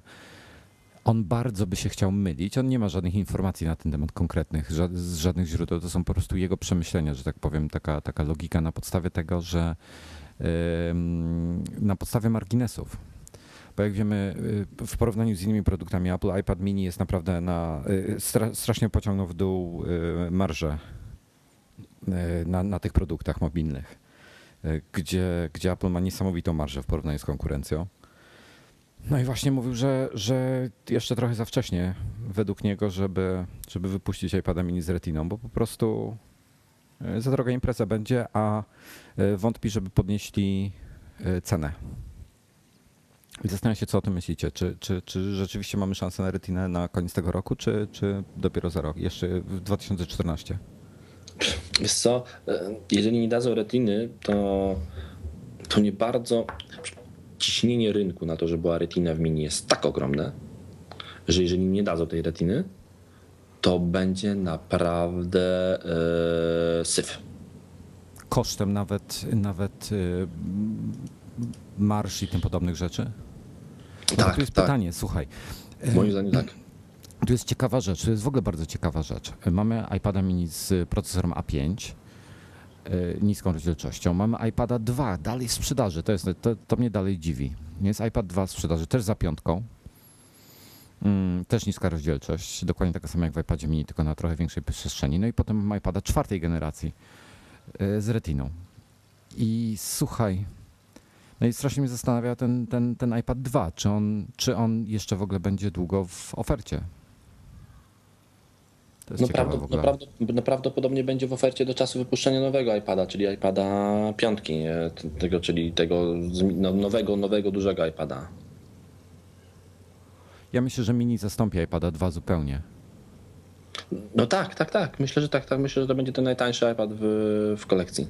Speaker 1: on bardzo by się chciał mylić. On nie ma żadnych informacji na ten temat konkretnych, z żadnych źródeł. To są po prostu jego przemyślenia, że tak powiem, taka, taka logika na podstawie tego, że ym, na podstawie marginesów. Bo jak wiemy, y, w porównaniu z innymi produktami Apple, iPad mini jest naprawdę na. y, Stra, strasznie pociągnął w dół y, marżę na, na tych produktach mobilnych, y, gdzie, gdzie Apple ma niesamowitą marżę w porównaniu z konkurencją. No i właśnie mówił, że, że jeszcze trochę za wcześnie według niego, żeby, żeby wypuścić iPada mini z retiną, bo po prostu y, za droga impreza będzie, a wątpi, żeby podnieśli cenę. Zastanawiam się, co o tym myślicie. Czy, czy, czy rzeczywiście mamy szansę na retinę na koniec tego roku, czy, czy dopiero za rok, jeszcze w 2014?
Speaker 2: Wiesz co, e, jeżeli nie dadzą retiny, to, to nie bardzo ciśnienie rynku na to, że była retina w mini jest tak ogromne, że jeżeli nie dadzą tej retiny, to będzie naprawdę e, syf.
Speaker 1: Kosztem nawet, nawet y, marsz i tym podobnych rzeczy? No
Speaker 2: Tak,
Speaker 1: tu jest
Speaker 2: tak.
Speaker 1: pytanie, słuchaj.
Speaker 2: Moim zdaniem tak.
Speaker 1: Tu jest ciekawa rzecz, to jest w ogóle bardzo ciekawa rzecz. Mamy iPada mini z procesorem A5, y, niską rozdzielczością. Mamy iPada 2 dalej w sprzedaży, to, jest, to, to mnie dalej dziwi. Jest iPad 2 w sprzedaży, też za piątką. Mm, też niska rozdzielczość, dokładnie taka sama jak w iPadzie mini, tylko na trochę większej przestrzeni. No i potem mam iPada czwartej generacji y, z retiną. I słuchaj, no i strasznie mnie zastanawia ten, ten, ten iPad 2, czy on, czy on jeszcze w ogóle będzie długo w ofercie.
Speaker 2: No, no, no prawdopodobnie będzie w ofercie do czasu wypuszczenia nowego iPada, czyli iPada piątki? T- tego, czyli tego no, nowego, nowego, dużego iPada.
Speaker 1: Ja myślę, że mini zastąpi iPada 2 zupełnie.
Speaker 2: No tak, tak, tak. Myślę, że tak, tak. Myślę, że to będzie ten najtańszy iPad w, w kolekcji.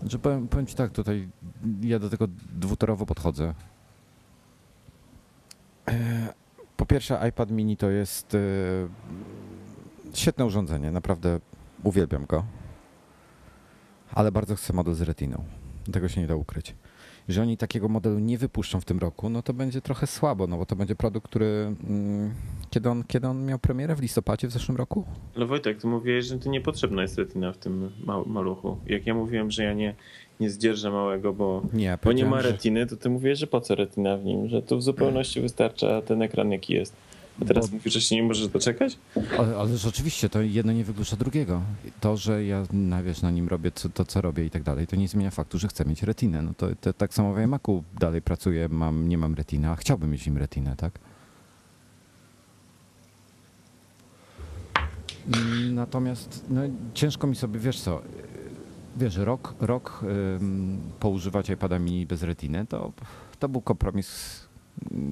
Speaker 1: Znaczy powiem, powiem ci tak, tutaj ja do tego dwutorowo podchodzę. E, Po pierwsze, iPad mini to jest e, świetne urządzenie, naprawdę uwielbiam go. Ale bardzo chcę model z retiną. Tego się nie da ukryć. że oni takiego modelu nie wypuszczą w tym roku, no to będzie trochę słabo, no bo to będzie produkt, który. Mm, kiedy, on, kiedy on miał premierę? W listopadzie w zeszłym roku?
Speaker 3: Ale Wojtek, ty mówiłeś, że to niepotrzebna jest retina w tym ma- maluchu. Jak ja mówiłem, że ja nie, nie zdzierżę małego, bo,
Speaker 1: Nie,
Speaker 3: bo nie ma retiny, to ty mówiłeś, że po co retina w nim, że to w zupełności wystarcza ten ekran jaki jest. A teraz
Speaker 1: Bo-
Speaker 3: mówisz, że się nie możesz doczekać?
Speaker 1: Ale, ale rzeczywiście to jedno nie wyklucza drugiego. To, że ja na, wiesz, na nim robię to, co robię i tak dalej, to nie zmienia faktu, że chcę mieć retinę. No to, to tak samo w iMacu dalej pracuję, mam, nie mam retiny, a chciałbym mieć nim retinę, tak? Natomiast no, ciężko mi sobie, wiesz co, wiesz, rok, rok ym, poużywać iPada mini bez retiny, to, to był kompromis,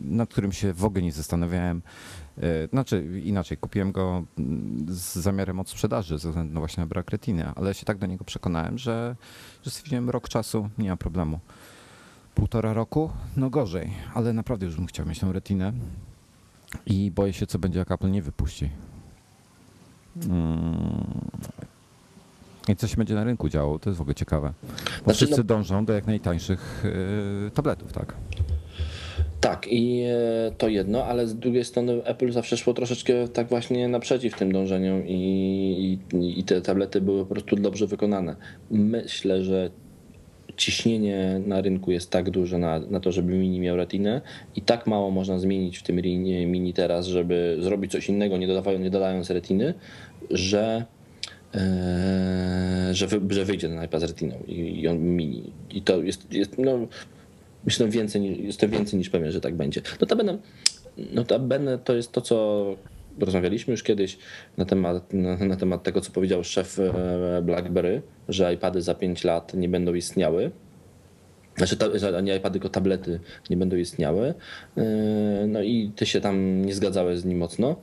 Speaker 1: nad którym się w ogóle nie zastanawiałem. E, Znaczy inaczej, kupiłem go mm, z zamiarem od sprzedaży ze względu na właśnie na brak retiny, ale się tak do niego przekonałem, że, że stwierdziłem rok czasu, nie ma problemu. Półtora roku? No gorzej, ale naprawdę już bym chciał mieć tą retinę i boję się, co będzie, jak Apple nie wypuści. Mm. I co się będzie na rynku działo, to jest w ogóle ciekawe. Bo
Speaker 2: Znaczy,
Speaker 1: wszyscy
Speaker 2: no-
Speaker 1: dążą do jak najtańszych yy, tabletów, tak?
Speaker 2: Tak, i e, to jedno, ale z drugiej strony Apple zawsze szło troszeczkę tak właśnie naprzeciw tym dążeniom i, i, i te tablety były po prostu dobrze wykonane. Myślę, że ciśnienie na rynku jest tak duże na, na to, żeby mini miał retinę i tak mało można zmienić w tym mini teraz, żeby zrobić coś innego, nie, dodawając, nie dodając retiny, że e, że, wy, że wyjdzie ten iPad z retiną i, i on mini. I to jest, jest no, Myślę więcej, jestem więcej niż pewien, że tak będzie. Notabene, notabene to jest to, co rozmawialiśmy już kiedyś na temat, na, na temat tego, co powiedział szef e, BlackBerry, że iPady za 5 lat nie będą istniały. Znaczy, ta, że nie iPady, tylko tablety nie będą istniały. E, No i ty się tam nie zgadzałeś z nim mocno.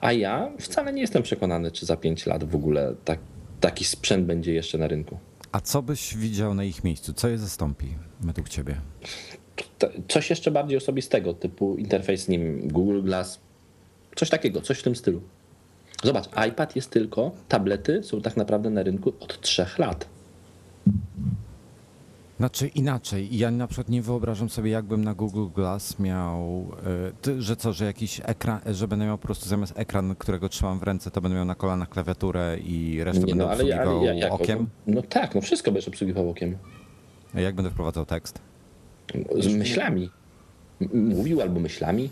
Speaker 2: A ja wcale nie jestem przekonany, czy za 5 lat w ogóle tak, taki sprzęt będzie jeszcze na rynku.
Speaker 1: A co byś widział na ich miejscu? Co je zastąpi według ciebie?
Speaker 2: Coś jeszcze bardziej osobistego, typu interfejs, nie Google Glass, coś takiego, coś w tym stylu. Zobacz, iPad jest tylko, tablety są tak naprawdę na rynku od trzech lat.
Speaker 1: Znaczy inaczej, ja na przykład nie wyobrażam sobie, jakbym na Google Glass miał, e, że co, że jakiś ekran, że będę miał po prostu zamiast ekran, którego trzymam w ręce, to będę miał na kolanach klawiaturę i resztę będę obsługiwał
Speaker 2: ja- jak-
Speaker 1: okiem.
Speaker 2: No tak, no wszystko będziesz obsługiwał okiem.
Speaker 1: A jak będę wprowadzał tekst?
Speaker 2: Z myślami. Mówił albo myślami.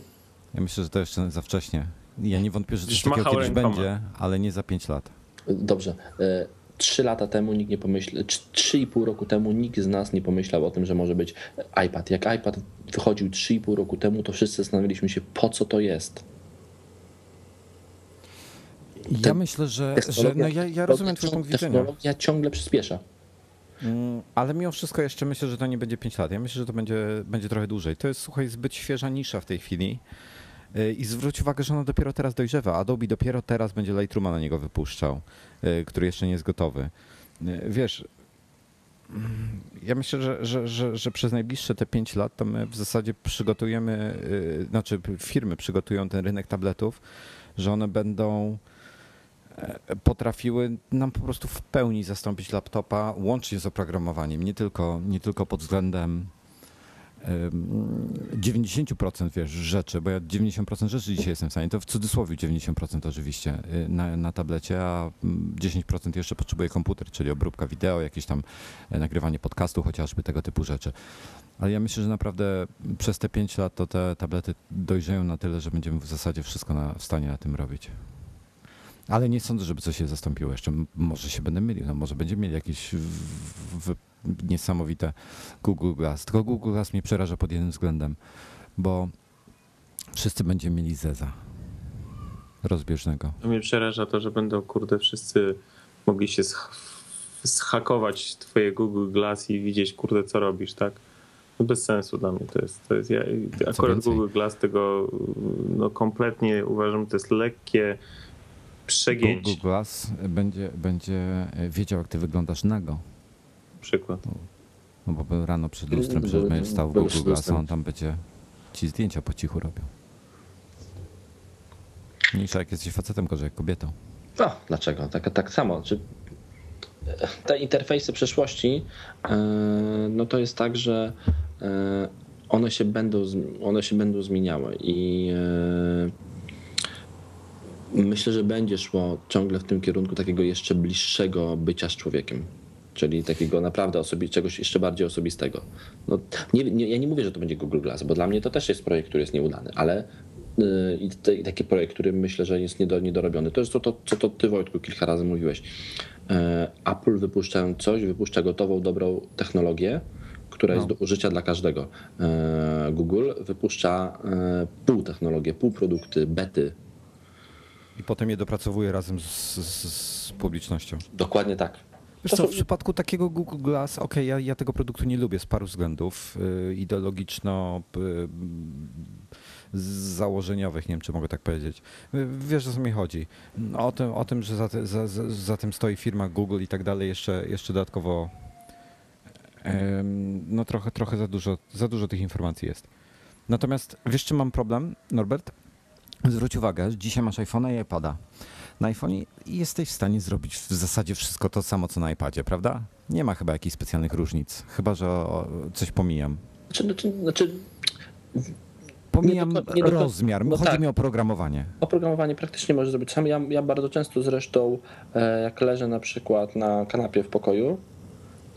Speaker 1: Ja myślę, że to jeszcze za wcześnie. Ja nie wątpię, że coś takiego kiedyś
Speaker 3: rękoma.
Speaker 1: będzie, ale nie za 5 lat.
Speaker 2: Dobrze. E, Trzy lata temu nikt nie pomyślał, trzy i pół roku temu nikt z nas nie pomyślał o tym, że może być iPad. Jak iPad wychodził trzy i pół roku temu, to wszyscy zastanawialiśmy się, po co to jest.
Speaker 1: Ja
Speaker 2: Ten-
Speaker 1: myślę, że, że no ja, ja rozumiem twój punkt widzenia.
Speaker 2: Technologia ciągle przyspiesza.
Speaker 1: Mm, Ale mimo wszystko jeszcze myślę, że to nie będzie 5 lat. Ja myślę, że to będzie, będzie trochę dłużej. To jest, słuchaj, zbyt świeża nisza w tej chwili. Yy, I zwróć uwagę, że ona dopiero teraz dojrzewa. Adobe dopiero teraz będzie Lightrooma na niego wypuszczał, yy, który jeszcze nie jest gotowy. Yy, Wiesz, mm, ja myślę, że, że, że, że przez najbliższe te 5 lat to my w zasadzie przygotujemy, znaczy firmy przygotują ten rynek tabletów, że one będą e, potrafiły nam po prostu w pełni zastąpić laptopa, łącznie z oprogramowaniem, nie tylko, nie tylko pod względem em, 90% wiesz, rzeczy, bo ja 90% rzeczy dzisiaj jestem w stanie, to w cudzysłowie 90% oczywiście y, na, na tablecie, a mm, 10% jeszcze potrzebuje komputer, czyli obróbka wideo, jakieś tam e, nagrywanie podcastu, chociażby tego typu rzeczy. Ale ja myślę, że naprawdę przez te 5 lat to te tablety dojrzeją na tyle, że będziemy w zasadzie wszystko na, w stanie na tym robić. Ale nie sądzę, żeby coś się zastąpiło jeszcze. Może się będę mylił, no może będziemy mieli jakieś w, w, niesamowite Google Glass. Tylko Google Glass mnie przeraża pod jednym względem, bo wszyscy będziemy mieli Zeza rozbieżnego.
Speaker 3: To mnie przeraża to, że będą, kurde, wszyscy mogli się zhakować twoje Google Glass i widzieć, kurde, co robisz, tak? No bez sensu dla mnie to jest. To jest ja, akurat
Speaker 1: więcej?
Speaker 3: Google Glass tego no, kompletnie uważam, to jest lekkie przegięcie.
Speaker 1: Google Glass będzie, będzie wiedział, jak ty wyglądasz nago.
Speaker 3: Przykład.
Speaker 1: No bo rano przed lustrem przecież
Speaker 2: Był-
Speaker 1: będziesz stał w
Speaker 2: był
Speaker 1: Google Glass, on tam będzie ci zdjęcia po cichu robił. Mniejsza jak jesteś facetem, gorzej jak kobietą.
Speaker 2: No, dlaczego? Tak, tak samo. Czy te interfejsy przyszłości, e, no to jest tak, że e, one się będą, one się będą zmieniały i myślę, że będzie szło ciągle w tym kierunku takiego jeszcze bliższego bycia z człowiekiem. Czyli takiego naprawdę osobi- czegoś jeszcze bardziej osobistego. No, nie, nie, ja nie mówię, że to będzie Google Glass, bo dla mnie to też jest projekt, który jest nieudany, ale yy, i, te, i taki projekt, który myślę, że jest niedo, niedorobiony. To jest to, to, co to ty, Wojtku, kilka razy mówiłeś. Yy, Apple wypuszczając coś, wypuszcza gotową, dobrą technologię, która jest
Speaker 1: No.
Speaker 2: do użycia dla każdego. Yy, Google wypuszcza pół technologię, pół produkty, bety.
Speaker 1: I potem je dopracowuje razem z, z, z publicznością.
Speaker 2: Dokładnie tak.
Speaker 1: Wiesz co, w przypadku takiego Google Glass, okej, ja, ja tego produktu nie lubię z paru względów. y, Ideologiczno, y, założeniowych, nie wiem czy mogę tak powiedzieć. Y, Wiesz o co mi chodzi. O tym, o tym że za, te, za, za, za tym stoi firma Google i tak dalej, jeszcze, jeszcze dodatkowo no trochę, trochę za, dużo, za dużo tych informacji jest. Natomiast wiesz czym mam problem, Norbert? Zwróć uwagę, dzisiaj masz iPhone'a i iPada. Na iPhone'ie jesteś w stanie zrobić w zasadzie wszystko to samo, co na iPadzie, prawda? Nie ma chyba jakichś specjalnych różnic, chyba że coś pomijam.
Speaker 2: Znaczy, znaczy, znaczy
Speaker 1: Pomijam
Speaker 2: do- nie do-
Speaker 1: rozmiar,
Speaker 2: no
Speaker 1: chodzi
Speaker 2: tak.
Speaker 1: mi o programowanie.
Speaker 2: Oprogramowanie praktycznie możesz zrobić sam. Ja, ja bardzo często zresztą, e, jak leżę na przykład na kanapie w pokoju,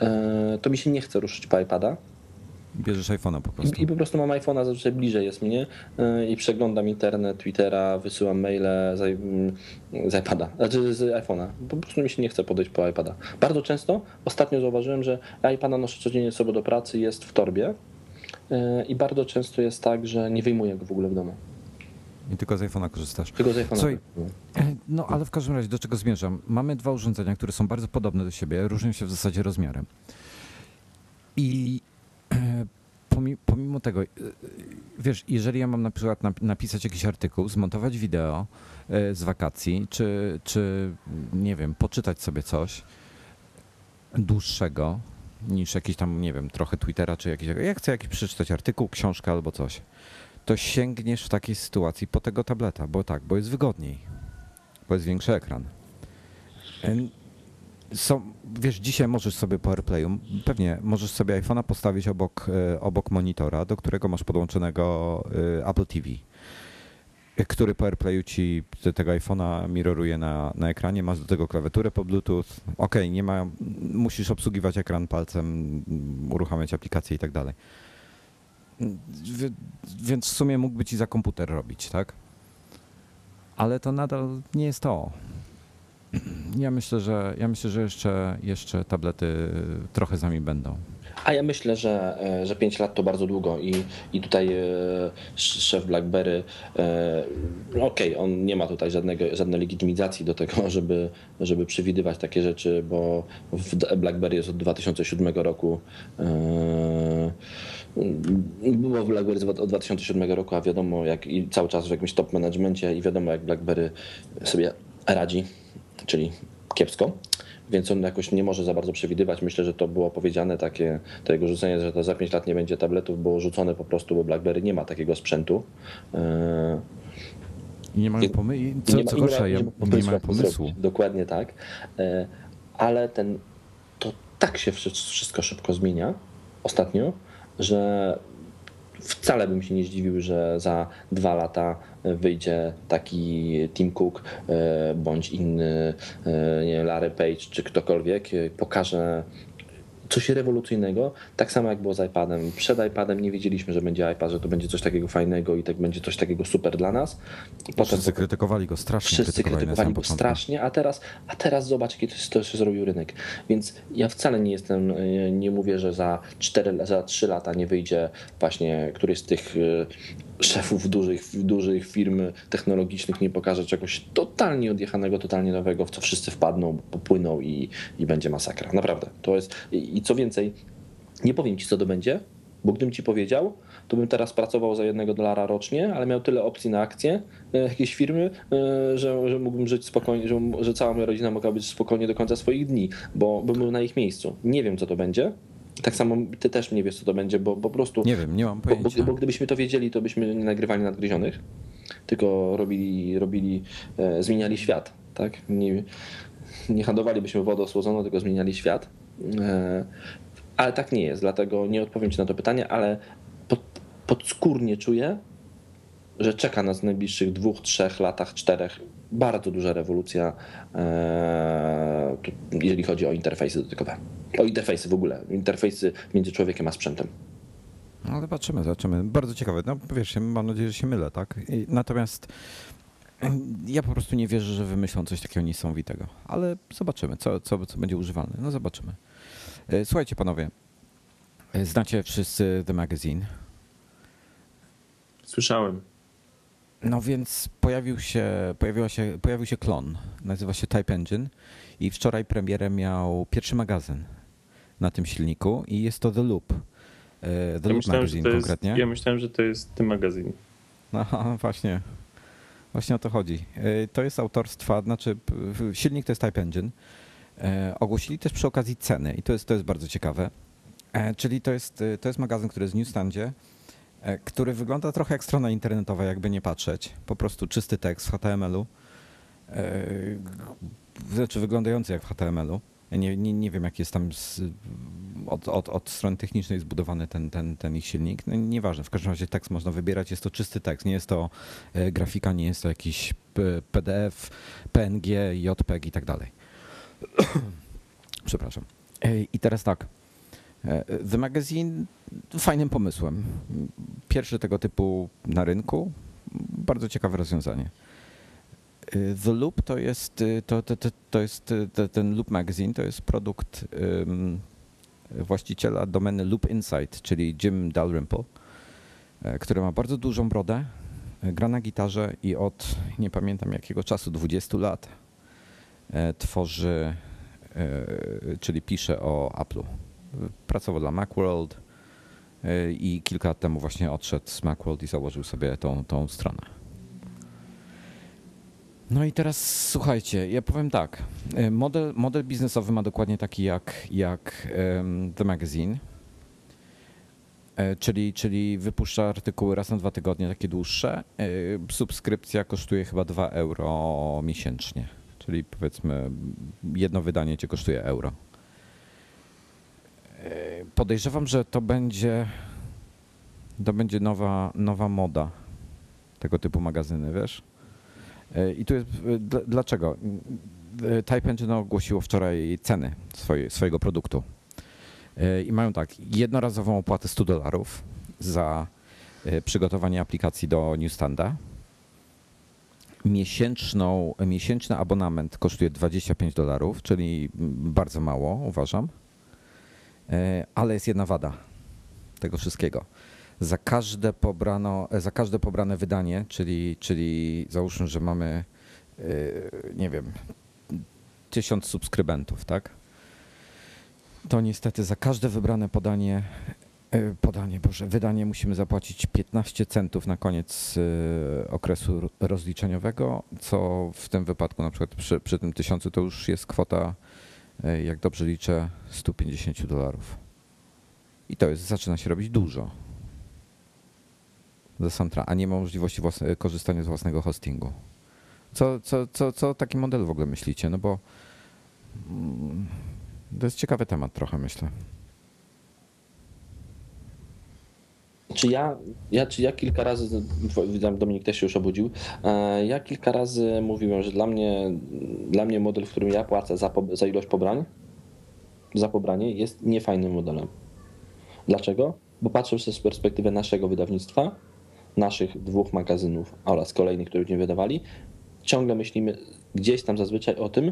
Speaker 2: e, to mi się nie chce ruszyć iPada
Speaker 1: Bierzesz iPhone'a po prostu.
Speaker 2: i, i po prostu mam iPhone'a zazwyczaj bliżej jest mnie e, i przeglądam internet, Twittera, wysyłam maile z, mm, z iPada, znaczy z iPhone'a. Po prostu mi się nie chce podejść po iPada. Bardzo często, ostatnio zauważyłem, że iPada noszę codziennie sobą do pracy, jest w torbie e, i bardzo często jest tak, że nie wyjmuję go w ogóle w domu.
Speaker 1: I tylko z iPhone'a korzystasz.
Speaker 2: Tylko z iPhone'a.
Speaker 1: Słuchaj, E, No, ale w każdym razie, do czego zmierzam? Mamy dwa urządzenia, które są bardzo podobne do siebie, różnią się w zasadzie rozmiarem. I pomimo tego, e, wiesz, jeżeli ja mam na przykład nap- napisać jakiś artykuł, zmontować wideo e, z wakacji, czy, czy nie wiem, poczytać sobie coś dłuższego niż jakiś tam, nie wiem, trochę Twittera, czy jakiś, ja chcę jakiś przeczytać artykuł, książkę albo coś, to sięgniesz w takiej sytuacji po tego tableta, bo tak, bo jest wygodniej bo jest większy ekran. Są, wiesz, dzisiaj możesz sobie po AirPlayu, pewnie możesz sobie iPhone'a postawić obok, e, obok monitora, do którego masz podłączonego e, Apple TV, który po AirPlayu ci te- tego iPhone'a mirroruje na, na ekranie, masz do tego klawiaturę po Bluetooth. Okej, nie ma, musisz obsługiwać ekran palcem, uruchamiać aplikacje i tak dalej. Więc w sumie mógłby ci za komputer robić, tak? ale to nadal nie jest to. Ja myślę, że ja myślę, że jeszcze, jeszcze tablety trochę za nami będą.
Speaker 2: A ja myślę, że, e, że 5 lat to bardzo długo i, i tutaj e, sz- szef BlackBerry, e, okej, on nie ma tutaj żadnego, żadnej legitymizacji do tego, żeby, żeby przewidywać takie rzeczy, bo BlackBerry jest od 2007 roku. Było w BlackBerry z- od 2007 roku, a wiadomo, jak i cały czas w jakimś top managemencie i wiadomo, jak BlackBerry sobie radzi, czyli kiepsko więc on jakoś nie może za bardzo przewidywać. Myślę, że to było powiedziane takie, to jego rzucenie, że to za 5 lat nie będzie tabletów, było rzucone po prostu, bo BlackBerry nie ma takiego sprzętu. Yy,
Speaker 1: I nie mają pomysłu.
Speaker 2: i
Speaker 1: Co,
Speaker 2: nie ma-
Speaker 1: co
Speaker 2: i nie ma-
Speaker 1: gorsza,
Speaker 2: nie ma
Speaker 1: nie mają
Speaker 2: jak to
Speaker 1: pomysłu.
Speaker 2: zrobić. Dokładnie tak. Yy, Ale ten, to tak się wszy- wszystko szybko zmienia ostatnio, że wcale bym się nie zdziwił, że za dwa lata wyjdzie taki Tim Cook e, bądź inny e, nie wiem, Larry Page czy ktokolwiek, e, pokaże coś rewolucyjnego, tak samo jak było z iPadem. Przed iPadem nie wiedzieliśmy, że będzie iPad, że to będzie coś takiego fajnego i tak będzie coś takiego super dla nas. I potem
Speaker 1: Wszyscy krytykowali go, strasznie
Speaker 2: Wszyscy
Speaker 1: krytykowali,
Speaker 2: go strasznie, a teraz, a teraz zobacz, jaki to, się zrobił rynek. Więc ja wcale nie jestem, nie mówię, że za 4, za 3 lata nie wyjdzie właśnie któryś z tych szefów dużych, dużych firm technologicznych nie pokaże czegoś totalnie odjechanego, totalnie nowego, w co wszyscy wpadną, popłyną i, i będzie masakra. Naprawdę. To jest, i, i co więcej, nie powiem ci, co to będzie, bo gdybym ci powiedział, to bym teraz pracował za jednego dolara rocznie, ale miał tyle opcji na akcje jakiejś firmy, e, że, że mógłbym żyć spokojnie, że, że cała moja rodzina mogła być spokojnie do końca swoich dni, bo bym był na ich miejscu. Nie wiem, co to będzie. Tak samo ty też nie wiesz, co to będzie, bo po prostu.
Speaker 1: Nie wiem, nie mam
Speaker 2: Bo, bo,
Speaker 1: pojęcia.
Speaker 2: bo gdybyśmy to wiedzieli, to byśmy nie nagrywali nadgryzionych, tylko robili, robili e, zmieniali świat. Tak? Nie, nie handlowalibyśmy wodą słodzoną, tylko zmieniali świat. E, Ale tak nie jest, dlatego nie odpowiem Ci na to pytanie, ale pod, podskórnie czuję, że czeka nas w najbliższych dwóch, trzech latach, czterech bardzo duża rewolucja, e, jeżeli chodzi o interfejsy dotykowe. O interfejsy w ogóle, interfejsy między człowiekiem a sprzętem.
Speaker 1: No zobaczymy, zobaczymy. Bardzo ciekawe. No wiesz, mam nadzieję, że się mylę, tak? I natomiast ja po prostu nie wierzę, że wymyślą coś takiego niesamowitego. Ale zobaczymy, co, co, co będzie używalne. No zobaczymy. E, Słuchajcie panowie, e, znacie wszyscy The Magazine.
Speaker 3: Słyszałem.
Speaker 1: No więc pojawił się, pojawiła się, pojawił się klon, nazywa się Type Engine i wczoraj premierę miał pierwszy magazyn na tym silniku i jest to The Loop. E, The
Speaker 3: Ja
Speaker 1: Loop
Speaker 3: myślałem, że
Speaker 1: Magazine
Speaker 3: to jest,
Speaker 1: konkretnie.
Speaker 3: ja myślałem, że to jest ten magazyn.
Speaker 1: Aha, właśnie. Właśnie o to chodzi. E, To jest autorstwa, znaczy silnik to jest Type Engine. E, Ogłosili też przy okazji ceny i to jest, to jest bardzo ciekawe. Czyli to jest, to jest magazyn, który jest w newsstandzie, e, który wygląda trochę jak strona internetowa, jakby nie patrzeć. Po prostu czysty tekst w HTML-u. E, Znaczy wyglądający jak w HTML-u. Nie, nie, nie wiem, jak jest tam z, od, od, od strony technicznej zbudowany ten, ten, ten ich silnik. No, nieważne, w każdym razie tekst można wybierać. Jest to czysty tekst, nie jest to e, grafika, nie jest to jakiś PDF, PNG, JPEG i tak dalej. Przepraszam. E, I teraz tak. E, The Magazine fajnym pomysłem. Pierwszy tego typu na rynku. Bardzo ciekawe rozwiązanie. The Loop to jest, y, to, to, to, to jest y, te- ten Loop Magazine to jest produkt ym, właściciela domeny Loop Insight, czyli Jim Dalrymple, e, który ma bardzo dużą brodę, e, gra na gitarze i od nie pamiętam jakiego czasu, 20 lat e, tworzy, czyli pisze o Apple'u. Pracował dla Macworld i kilka lat temu właśnie odszedł z Macworld i założył sobie tą, tą stronę. No i teraz słuchajcie, ja powiem tak. e, Model, model biznesowy ma dokładnie taki jak, jak The Magazine. E, Czyli, czyli wypuszcza artykuły raz na dwa tygodnie, takie dłuższe. E, Subskrypcja kosztuje chyba 2 euro miesięcznie. Czyli powiedzmy, jedno wydanie cię kosztuje euro. Podejrzewam, że to będzie, to będzie nowa, nowa moda tego typu magazyny, wiesz? E, I tu jest, e, dl- dlaczego? Type Engine ogłosiło wczoraj ceny swoje, swojego produktu. E, I mają tak, jednorazową opłatę 100 dolarów za przygotowanie aplikacji do Newstanda. Miesięczną, miesięczny abonament kosztuje 25 dolarów, czyli bardzo mało, uważam. E, Ale jest jedna wada tego wszystkiego za każde, pobrano, za każde pobrane wydanie, czyli, czyli załóżmy, że mamy, yy, nie wiem, tysiąc subskrybentów, tak? To niestety za każde wybrane podanie, podanie, Boże, wydanie musimy zapłacić 15 centów na koniec okresu ro- rozliczeniowego, co w tym wypadku na przykład przy, przy tym tysiącu to już jest kwota, jak dobrze liczę, 150 dolarów. I to jest, zaczyna się robić dużo za sam a nie ma możliwości własne, korzystania z własnego hostingu. Co, co, co, co o takim modelu w ogóle myślicie? No bo mm, to jest ciekawy temat trochę, myślę.
Speaker 2: Czy ja, ja, czy ja kilka razy, Dominik też się już obudził, e, ja kilka razy mówiłem, że dla mnie, dla mnie model, w którym ja płacę za, za ilość pobrań, za pobranie jest niefajnym modelem. Dlaczego? Bo patrzę z perspektywy naszego wydawnictwa, naszych dwóch magazynów oraz kolejnych, których nie wydawali, ciągle myślimy gdzieś tam zazwyczaj o tym,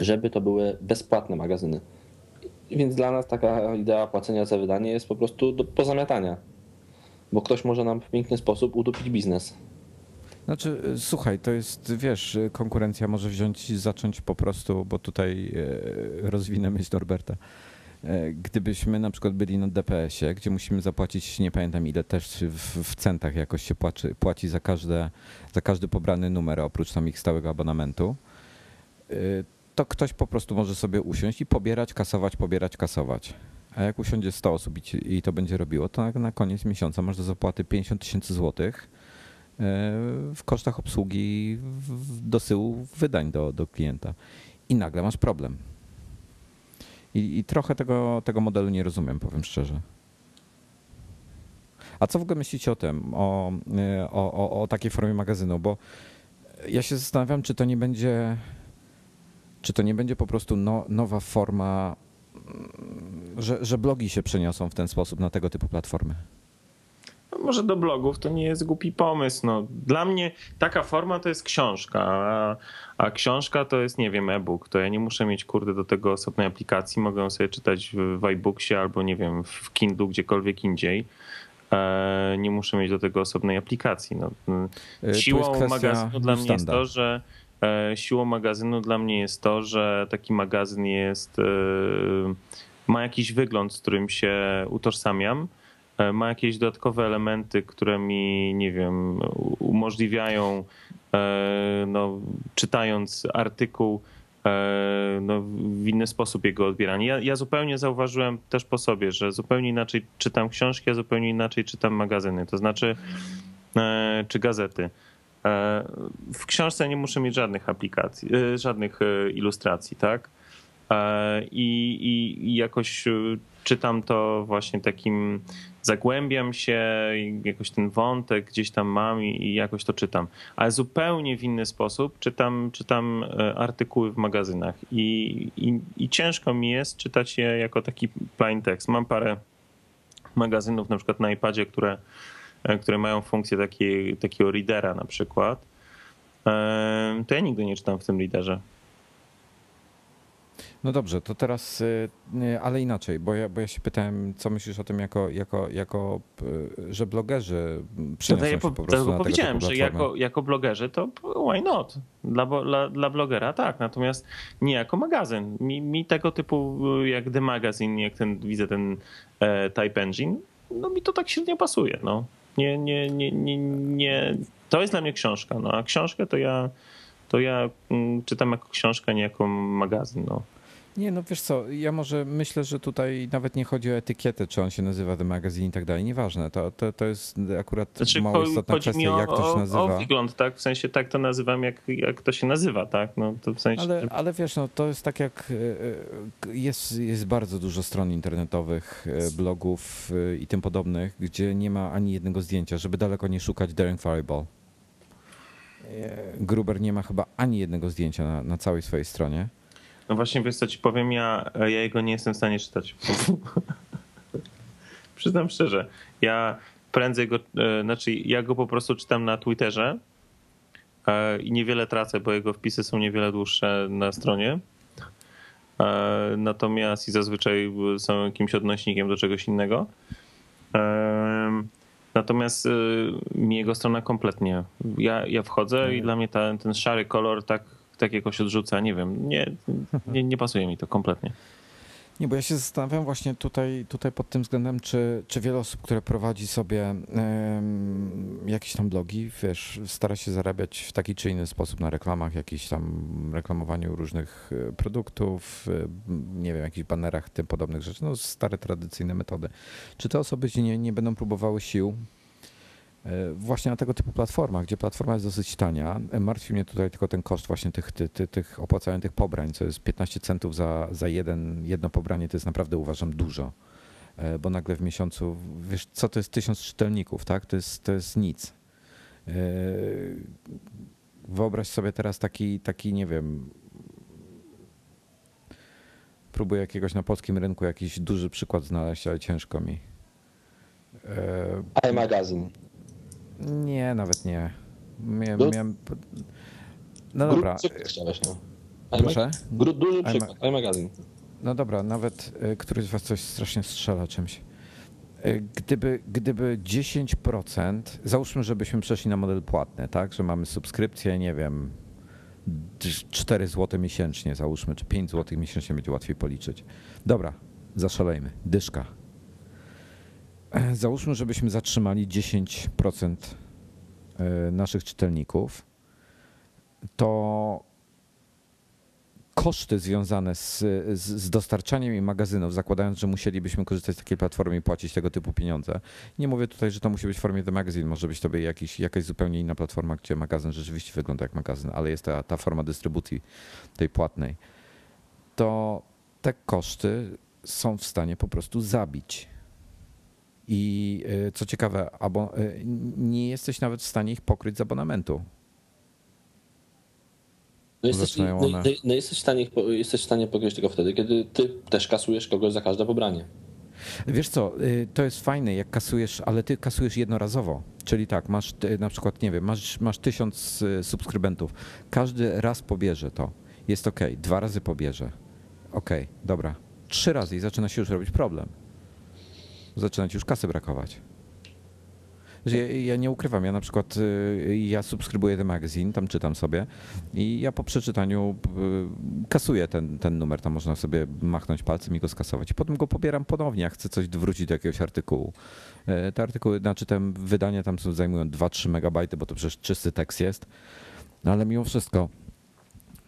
Speaker 2: żeby to były bezpłatne magazyny. Więc dla nas taka idea płacenia za wydanie jest po prostu do pozamiatania. Bo ktoś może nam w piękny sposób udupić biznes.
Speaker 1: Znaczy, y, słuchaj, to jest, wiesz, y, konkurencja może wziąć i zacząć po prostu, bo tutaj e, rozwinę myśl Norberta. Gdybyśmy na przykład byli na DPS-ie, gdzie musimy zapłacić, nie pamiętam ile, też w, w centach jakoś się płaci, płaci za, każde, za każdy pobrany numer, oprócz tam ich stałego abonamentu, y, to ktoś po prostu może sobie usiąść i pobierać, kasować, pobierać, kasować. A jak usiądzie 100 osób i, to będzie robiło, to na, na koniec miesiąca masz do zapłaty 50 tysięcy złotych e, w kosztach obsługi dosyłu wydań do, do klienta. I nagle masz problem. I, I trochę tego, tego modelu nie rozumiem, powiem szczerze. A co w ogóle myślicie o tym, o, y, o, o, o takiej formie magazynu? Bo ja się zastanawiam, czy to nie będzie, czy to nie będzie po prostu no, nowa forma, mm, że, że blogi się przeniosą w ten sposób na tego typu platformy.
Speaker 3: No może do blogów to nie jest głupi pomysł. No, dla mnie taka forma to jest książka, a, a książka to jest, nie wiem, e-book. To ja nie muszę mieć, kurde, do tego osobnej aplikacji. Mogę ją sobie czytać w, iBooksie albo, nie wiem, w Kindle, gdziekolwiek indziej. E, nie muszę mieć do tego osobnej aplikacji. No,
Speaker 1: Y,
Speaker 3: siłą
Speaker 1: jest
Speaker 3: magazynu dla mnie jest
Speaker 1: Newsstanda.
Speaker 3: to, że siłą magazynu dla mnie jest to, że taki magazyn jest, e, ma jakiś wygląd, z którym się utożsamiam. E, Ma jakieś dodatkowe elementy, które mi, nie wiem, umożliwiają, e, no, czytając artykuł, e, no, w inny sposób jego odbieranie. Ja, ja zupełnie zauważyłem też po sobie, że zupełnie inaczej czytam książki, a zupełnie inaczej czytam magazyny. To znaczy, e, czy gazety. E, W książce nie muszę mieć żadnych aplikacji, e, żadnych e, ilustracji, tak? I, i, i jakoś czytam to właśnie takim, zagłębiam się, jakoś ten wątek gdzieś tam mam i, i jakoś to czytam. Ale zupełnie w inny sposób czytam, czytam artykuły w magazynach i, i, i ciężko mi jest czytać je jako taki plain text. Mam parę magazynów na przykład na iPadzie, które, które mają funkcję takiej, takiego readera na przykład. E, To ja nigdy nie czytam w tym readerze.
Speaker 1: No dobrze, to teraz, y, ale inaczej, bo ja, bo ja się pytałem, co myślisz o tym jako, jako, jako że blogerzy przyniosą
Speaker 3: ja
Speaker 1: się
Speaker 3: po,
Speaker 1: po prostu na
Speaker 3: powiedziałem, że jako, jako blogerzy to why not? Dla, dla, dla blogera tak, natomiast nie jako magazyn. Mi, mi tego typu jak The Magazine, jak ten, widzę ten e, Type Engine, no mi to tak średnio pasuje. No. Nie, nie, nie, nie, nie. To jest dla mnie książka, no, a książkę to ja, to ja mm, czytam jako książkę, nie jako magazyn. No.
Speaker 1: Nie, no wiesz co, ja może myślę, że tutaj nawet nie chodzi o etykietę, czy on się nazywa The Magazine i tak dalej, nieważne, to, to, to jest akurat
Speaker 3: Znaczy,
Speaker 1: mało istotna kwestia,
Speaker 3: o,
Speaker 1: jak to się nazywa.
Speaker 3: o wygląd, tak? W sensie tak to nazywam, jak, jak to się nazywa, tak? No, to w sensie,
Speaker 1: Ale,
Speaker 3: że-
Speaker 1: ale wiesz, no to jest tak jak y, y, jest, jest bardzo dużo stron internetowych, y, blogów i tym podobnych, gdzie nie ma ani jednego zdjęcia, żeby daleko nie szukać Daring Fireball. Gruber nie ma chyba ani jednego zdjęcia na, na całej swojej stronie.
Speaker 3: No właśnie, wiesz co ci powiem, ja, ja jego nie jestem w stanie czytać. Przyznam szczerze, ja prędzej go, e, znaczy ja go po prostu czytam na Twitterze e, i niewiele tracę, bo jego wpisy są niewiele dłuższe na stronie. E, Natomiast i zazwyczaj są jakimś odnośnikiem do czegoś innego. Natomiast mi jego strona kompletnie. Ja, ja wchodzę i dla mnie ten szary kolor tak, tak jakoś odrzuca. Nie wiem, nie, nie, nie pasuje mi to kompletnie.
Speaker 1: Nie, bo ja się zastanawiam właśnie tutaj, tutaj pod tym względem, czy, czy wiele osób, które prowadzi sobie em, jakieś tam blogi, wiesz, stara się zarabiać w taki czy inny sposób na reklamach, jakichś tam reklamowaniu różnych e, produktów, e, nie wiem, jakichś banerach, tym podobnych rzeczy, no stare tradycyjne metody. Czy te osoby nie, nie będą próbowały sił właśnie na tego typu platformach, gdzie platforma jest dosyć tania. E, Martwi mnie tutaj tylko ten koszt właśnie tych, tych, tych, tych opłacania tych pobrań, co jest 15 centów za, za jeden, jedno pobranie, to jest naprawdę uważam dużo. E, Bo nagle w miesiącu, wiesz, co to jest tysiąc czytelników, tak? To jest, to jest nic. E, Wyobraź sobie teraz taki, taki, nie wiem, próbuję jakiegoś na polskim rynku jakiś duży przykład znaleźć, ale ciężko mi. E,
Speaker 2: iMagazine.
Speaker 1: Nie, nawet nie. Miałem,
Speaker 2: No.
Speaker 1: miałem... No dobra,
Speaker 2: chciałeś, no.
Speaker 1: proszę.
Speaker 2: Duży przykład, iMagazine.
Speaker 1: No dobra, nawet y, któryś z was coś strasznie strzela czymś. Y, Gdyby, gdyby 10%, załóżmy, żebyśmy przeszli na model płatny, tak, że mamy subskrypcję, nie wiem, d- 4 zł miesięcznie, załóżmy, czy 5 zł miesięcznie będzie łatwiej policzyć. Dobra, zaszalejmy, dyszka. E, Załóżmy, żebyśmy zatrzymali 10% y, naszych czytelników, to koszty związane z, z, dostarczaniem im magazynów, zakładając, że musielibyśmy korzystać z takiej platformy i płacić tego typu pieniądze. Nie mówię tutaj, że to musi być w formie The Magazine, może być to jakiś, jakaś zupełnie inna platforma, gdzie magazyn rzeczywiście wygląda jak magazyn, ale jest ta, ta forma dystrybucji tej płatnej. To te koszty są w stanie po prostu zabić. I y, co ciekawe, abo- y, nie jesteś nawet w stanie ich pokryć z abonamentu.
Speaker 2: No jesteś, no, no, no jesteś, w stanie, jesteś w stanie pokryć tylko wtedy, kiedy ty też kasujesz kogoś za każde pobranie.
Speaker 1: Wiesz co, y, to jest fajne, jak kasujesz, ale ty kasujesz jednorazowo. Czyli tak, masz na przykład, nie wiem, masz, masz tysiąc subskrybentów. Każdy raz pobierze to. Jest ok, dwa razy pobierze. Ok, dobra. Trzy razy i zaczyna się już robić problem. Zaczyna ci już kasy brakować. Ja, ja nie ukrywam, ja na przykład y, ja subskrybuję ten magazyn, tam czytam sobie i ja po przeczytaniu y, kasuję ten, ten numer, tam można sobie machnąć palcem i go skasować. I potem go pobieram ponownie, jak chcę coś wrócić do jakiegoś artykułu. Y, Te artykuły, znaczy te wydania tam są, zajmują 2-3 megabajty, bo to przecież czysty tekst jest, no ale mimo wszystko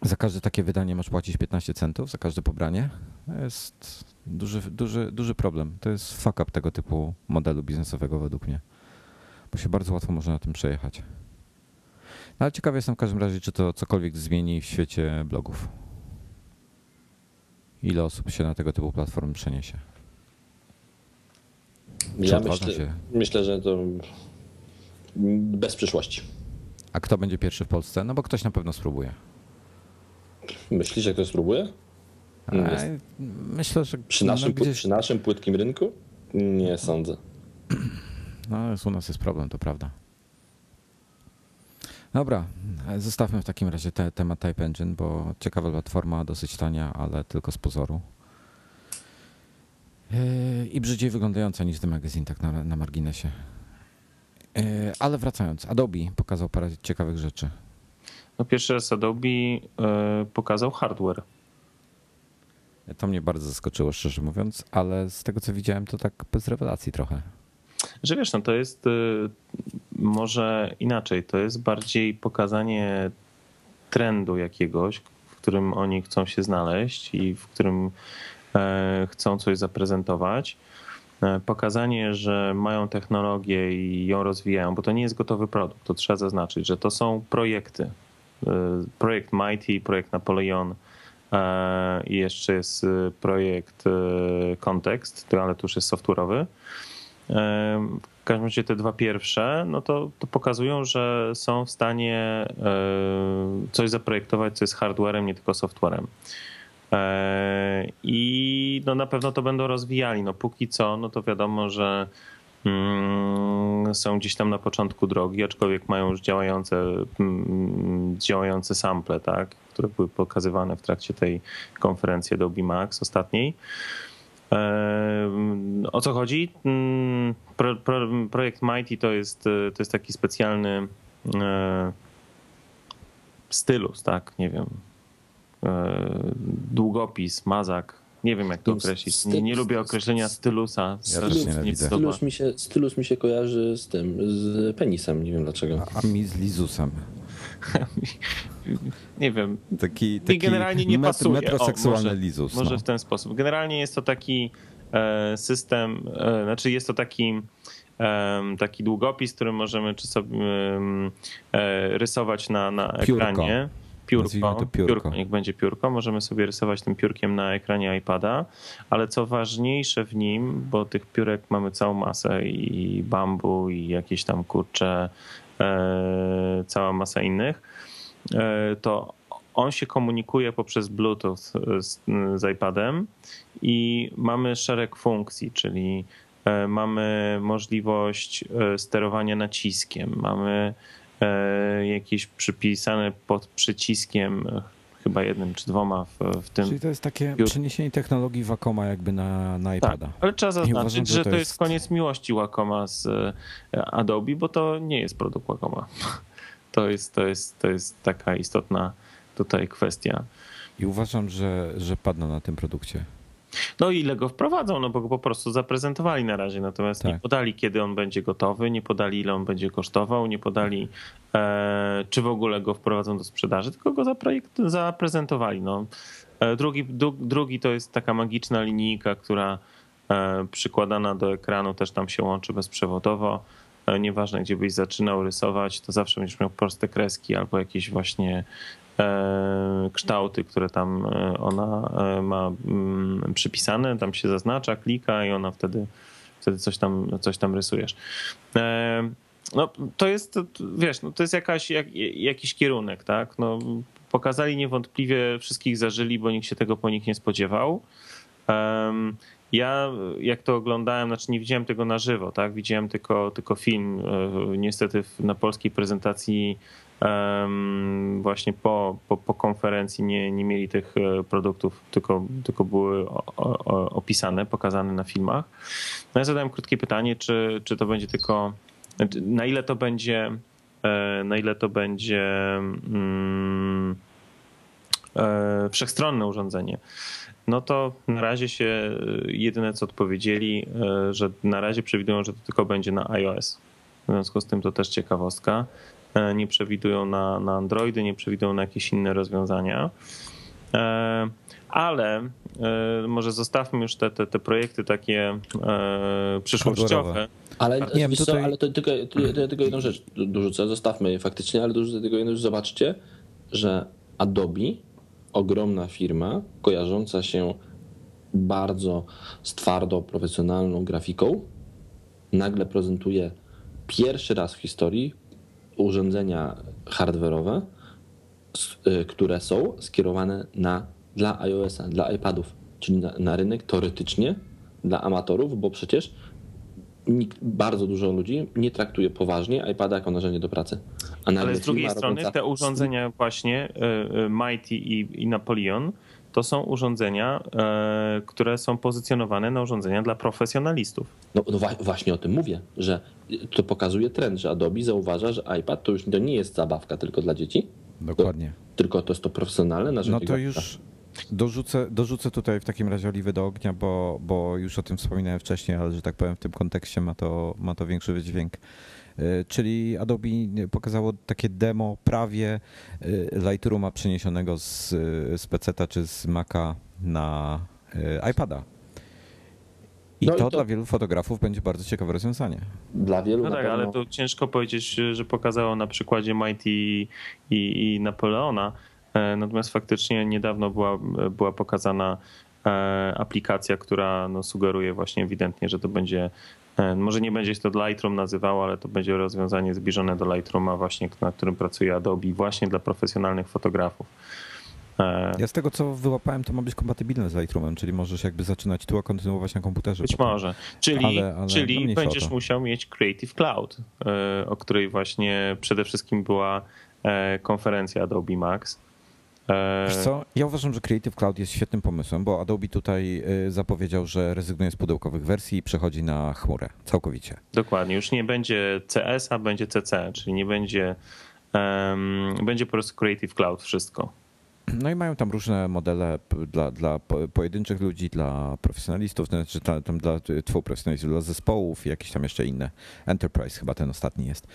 Speaker 1: za każde takie wydanie masz płacić 15 centów, za każde pobranie. To jest duży, duży, duży problem. To jest fuck up tego typu modelu biznesowego według mnie bo się bardzo łatwo można na tym przejechać. No, ale ciekawy jestem w każdym razie, czy to cokolwiek zmieni w świecie blogów. Ile osób się na tego typu platformy przeniesie? Czy
Speaker 2: Ja myślę,
Speaker 1: się?
Speaker 2: myślę, że to bez przyszłości.
Speaker 1: A kto będzie pierwszy w Polsce? No bo ktoś na pewno spróbuje.
Speaker 2: Myślisz, że ktoś spróbuje?
Speaker 1: Myślę, że
Speaker 2: Przy naszym,
Speaker 1: no, gdzieś,
Speaker 2: przy naszym płytkim rynku? Nie sądzę.
Speaker 1: no, jest- u nas jest problem, to prawda. Dobra, zostawmy w takim razie te, temat Type Engine, bo ciekawa platforma, dosyć tania, ale tylko z pozoru. Yy, I brzydziej wyglądająca niż The Magazine, tak na, na marginesie. Yy, Ale wracając, Adobe pokazał parę ciekawych rzeczy.
Speaker 3: No pierwszy raz Adobe e, pokazał hardware.
Speaker 1: To mnie bardzo zaskoczyło, szczerze mówiąc, ale z tego co widziałem, to tak bez rewelacji trochę.
Speaker 3: Że wiesz, no to jest y, może inaczej, to jest bardziej pokazanie trendu jakiegoś, w którym oni chcą się znaleźć i w którym e, chcą coś zaprezentować. E, Pokazanie, że mają technologię i ją rozwijają, bo to nie jest gotowy produkt, to trzeba zaznaczyć, że to są projekty. E, Projekt Mighty, projekt Napoleon i jeszcze jest e, projekt e, Context, to- ale to już jest software'owy. Em, W każdym razie te dwa pierwsze, no to, to pokazują, że są w stanie e, coś zaprojektować, co jest hardwarem, nie tylko softwarem. E, I no na pewno to będą rozwijali. No póki co, no to wiadomo, że mm, są gdzieś tam na początku drogi, aczkolwiek mają już działające, mm, działające sample, tak, które były pokazywane w trakcie tej konferencji Adobe Max ostatniej. O co chodzi? Mm, Pro, pro, projekt Mighty to jest, e, to jest taki specjalny e, stylus, tak? Nie wiem. E, Długopis, mazak. Nie wiem, jak to określić. Nie, nie lubię określenia stylusa.
Speaker 1: nienawidzę.
Speaker 3: podoba.
Speaker 2: Stylus mi, się, stylus mi się kojarzy z tym, z penisem, nie wiem dlaczego.
Speaker 1: A mi z Lizusem.
Speaker 3: Nie wiem,
Speaker 1: Taki, taki
Speaker 3: generalnie nie
Speaker 1: met-
Speaker 3: pasuje.
Speaker 1: metroseksualny
Speaker 3: O, może,
Speaker 1: Lizus.
Speaker 3: Może
Speaker 1: no.
Speaker 3: w ten sposób. Generalnie jest to taki e, system, e, znaczy jest to taki, em, taki długopis, który możemy czy sobie e, rysować na, na
Speaker 1: Piórko.
Speaker 3: ekranie. Piórko,
Speaker 1: to piórko.
Speaker 3: niech będzie piórko. Możemy sobie rysować tym piórkiem na ekranie iPada, ale co ważniejsze w nim, bo tych piórek mamy całą masę i bambu i jakieś tam kurcze, e, cała masa innych, e, to on się komunikuje poprzez Bluetooth z, z iPadem i mamy szereg funkcji, czyli e, mamy możliwość e, sterowania naciskiem, mamy e, jakieś przypisane pod przyciskiem, e, chyba jednym czy dwoma w, w tym.
Speaker 1: Czyli to jest takie
Speaker 3: Piór-
Speaker 1: przeniesienie technologii Wacoma jakby na, na
Speaker 3: Tak,
Speaker 1: iPada.
Speaker 3: ale trzeba
Speaker 1: uważam,
Speaker 3: zaznaczyć,
Speaker 1: że
Speaker 3: że
Speaker 1: to
Speaker 3: jest- koniec miłości Wacoma z e, Adobe, bo to nie jest produkt Wacoma. To jest, to jest, to jest taka istotna tutaj kwestia.
Speaker 1: I uważam, że, że padną na tym produkcie.
Speaker 3: No i ile go wprowadzą, no bo go po prostu zaprezentowali na razie, natomiast nie
Speaker 1: Tak.
Speaker 3: podali, kiedy on będzie gotowy, nie podali, ile on będzie kosztował, nie podali, e, czy w ogóle go wprowadzą do sprzedaży, tylko go zaprojekt, zaprezentowali. No. E, drugi, dru, drugi to jest taka magiczna linijka, która e, przykładana do ekranu też tam się łączy bezprzewodowo. E, Nieważne, gdzie byś zaczynał rysować, to zawsze będziesz miał proste kreski albo jakieś właśnie kształty, które tam e, ona e, ma mm, przypisane, tam się zaznacza, klika i ona wtedy, wtedy coś, tam, coś tam rysujesz. No, to jest, wiesz, no, to jest jakaś, jak, jakiś kierunek, tak? No, pokazali niewątpliwie, wszystkich zażyli, bo nikt się tego po nich nie spodziewał. Ja jak to oglądałem, znaczy nie widziałem tego na żywo, tak? Widziałem tylko, tylko film. Niestety na polskiej prezentacji właśnie po, po, po konferencji nie, nie mieli tych e, produktów, tylko, tylko były opisane, pokazane na filmach. No ja zadałem krótkie pytanie, czy, czy to będzie tylko, znaczy, na ile to będzie, e, na ile to będzie mm, e, wszechstronne urządzenie. No to na razie się jedyne co odpowiedzieli, że na razie przewidują, że to tylko będzie na iOS. W związku z tym to też ciekawostka. E, nie przewidują na, na Androidy, nie przewidują na jakieś inne rozwiązania. E, ale e, może zostawmy już te, te, te projekty takie przyszłościowe.
Speaker 2: Ale, nie, tutaj... co, ale to tylko, to, tylko jedną rzecz dorzucę, zostawmy je faktycznie, ale dorzucę tylko jedną rzecz. Zobaczcie, że Adobe, ogromna firma, kojarząca się bardzo z twardo profesjonalną grafiką, nagle prezentuje pierwszy raz w historii urządzenia hardware'owe, y, które są skierowane na, dla iOS-a, dla iPadów, czyli na, na rynek teoretycznie dla amatorów, bo przecież nikt, bardzo dużo ludzi nie traktuje poważnie iPada jako narzędzie do pracy.
Speaker 3: Ale z drugiej strony te urządzenia właśnie y, y, Mighty i, i Napoleon to są urządzenia, które są pozycjonowane na urządzenia dla profesjonalistów.
Speaker 2: No, no właśnie o tym mówię, że to pokazuje trend, że Adobe zauważa, że iPad to już to nie jest zabawka tylko dla dzieci.
Speaker 1: Dokładnie.
Speaker 2: To, tylko to jest to profesjonalne narzędzie.
Speaker 1: No to już dorzucę, dorzucę tutaj w takim razie oliwy do ognia, bo, bo już o tym wspominałem wcześniej, ale że tak powiem w tym kontekście ma to, ma to większy wydźwięk. E, czyli Adobe pokazało takie demo prawie e, Lightrooma przeniesionego z, z PC czy z Maca na e, iPada. I no to, i to, dla wielu fotografów będzie bardzo ciekawe rozwiązanie.
Speaker 2: Dla wielu.
Speaker 3: No tak, pewno... ale to ciężko powiedzieć, że pokazało na przykładzie Mighty i, i, i Napoleona. Natomiast faktycznie niedawno była, była pokazana aplikacja, która no, sugeruje właśnie ewidentnie, że to będzie, może nie będzie się to Lightroom nazywało, ale to będzie rozwiązanie zbliżone do Lightrooma właśnie, na którym pracuje Adobe właśnie dla profesjonalnych fotografów.
Speaker 1: E, ja z tego co wyłapałem, to ma być kompatybilne z Lightroomem, czyli możesz jakby zaczynać tu, a kontynuować na komputerze.
Speaker 3: Być potem. może. Czyli, ale, ale czyli będziesz musiał mieć Creative Cloud, e, o której właśnie przede wszystkim była e, konferencja Adobe Max.
Speaker 1: Wiesz co, ja uważam, że Creative Cloud jest świetnym pomysłem, bo Adobe tutaj zapowiedział, że rezygnuje z pudełkowych wersji i przechodzi na chmurę całkowicie.
Speaker 3: Dokładnie, już nie będzie CS, a będzie CC, czyli nie będzie, um, będzie po prostu Creative Cloud wszystko.
Speaker 1: No i mają tam różne modele dla, dla pojedynczych ludzi, dla profesjonalistów, znaczy tam dla twój profesjonalistów, dla zespołów i jakieś tam jeszcze inne. Enterprise chyba ten ostatni jest.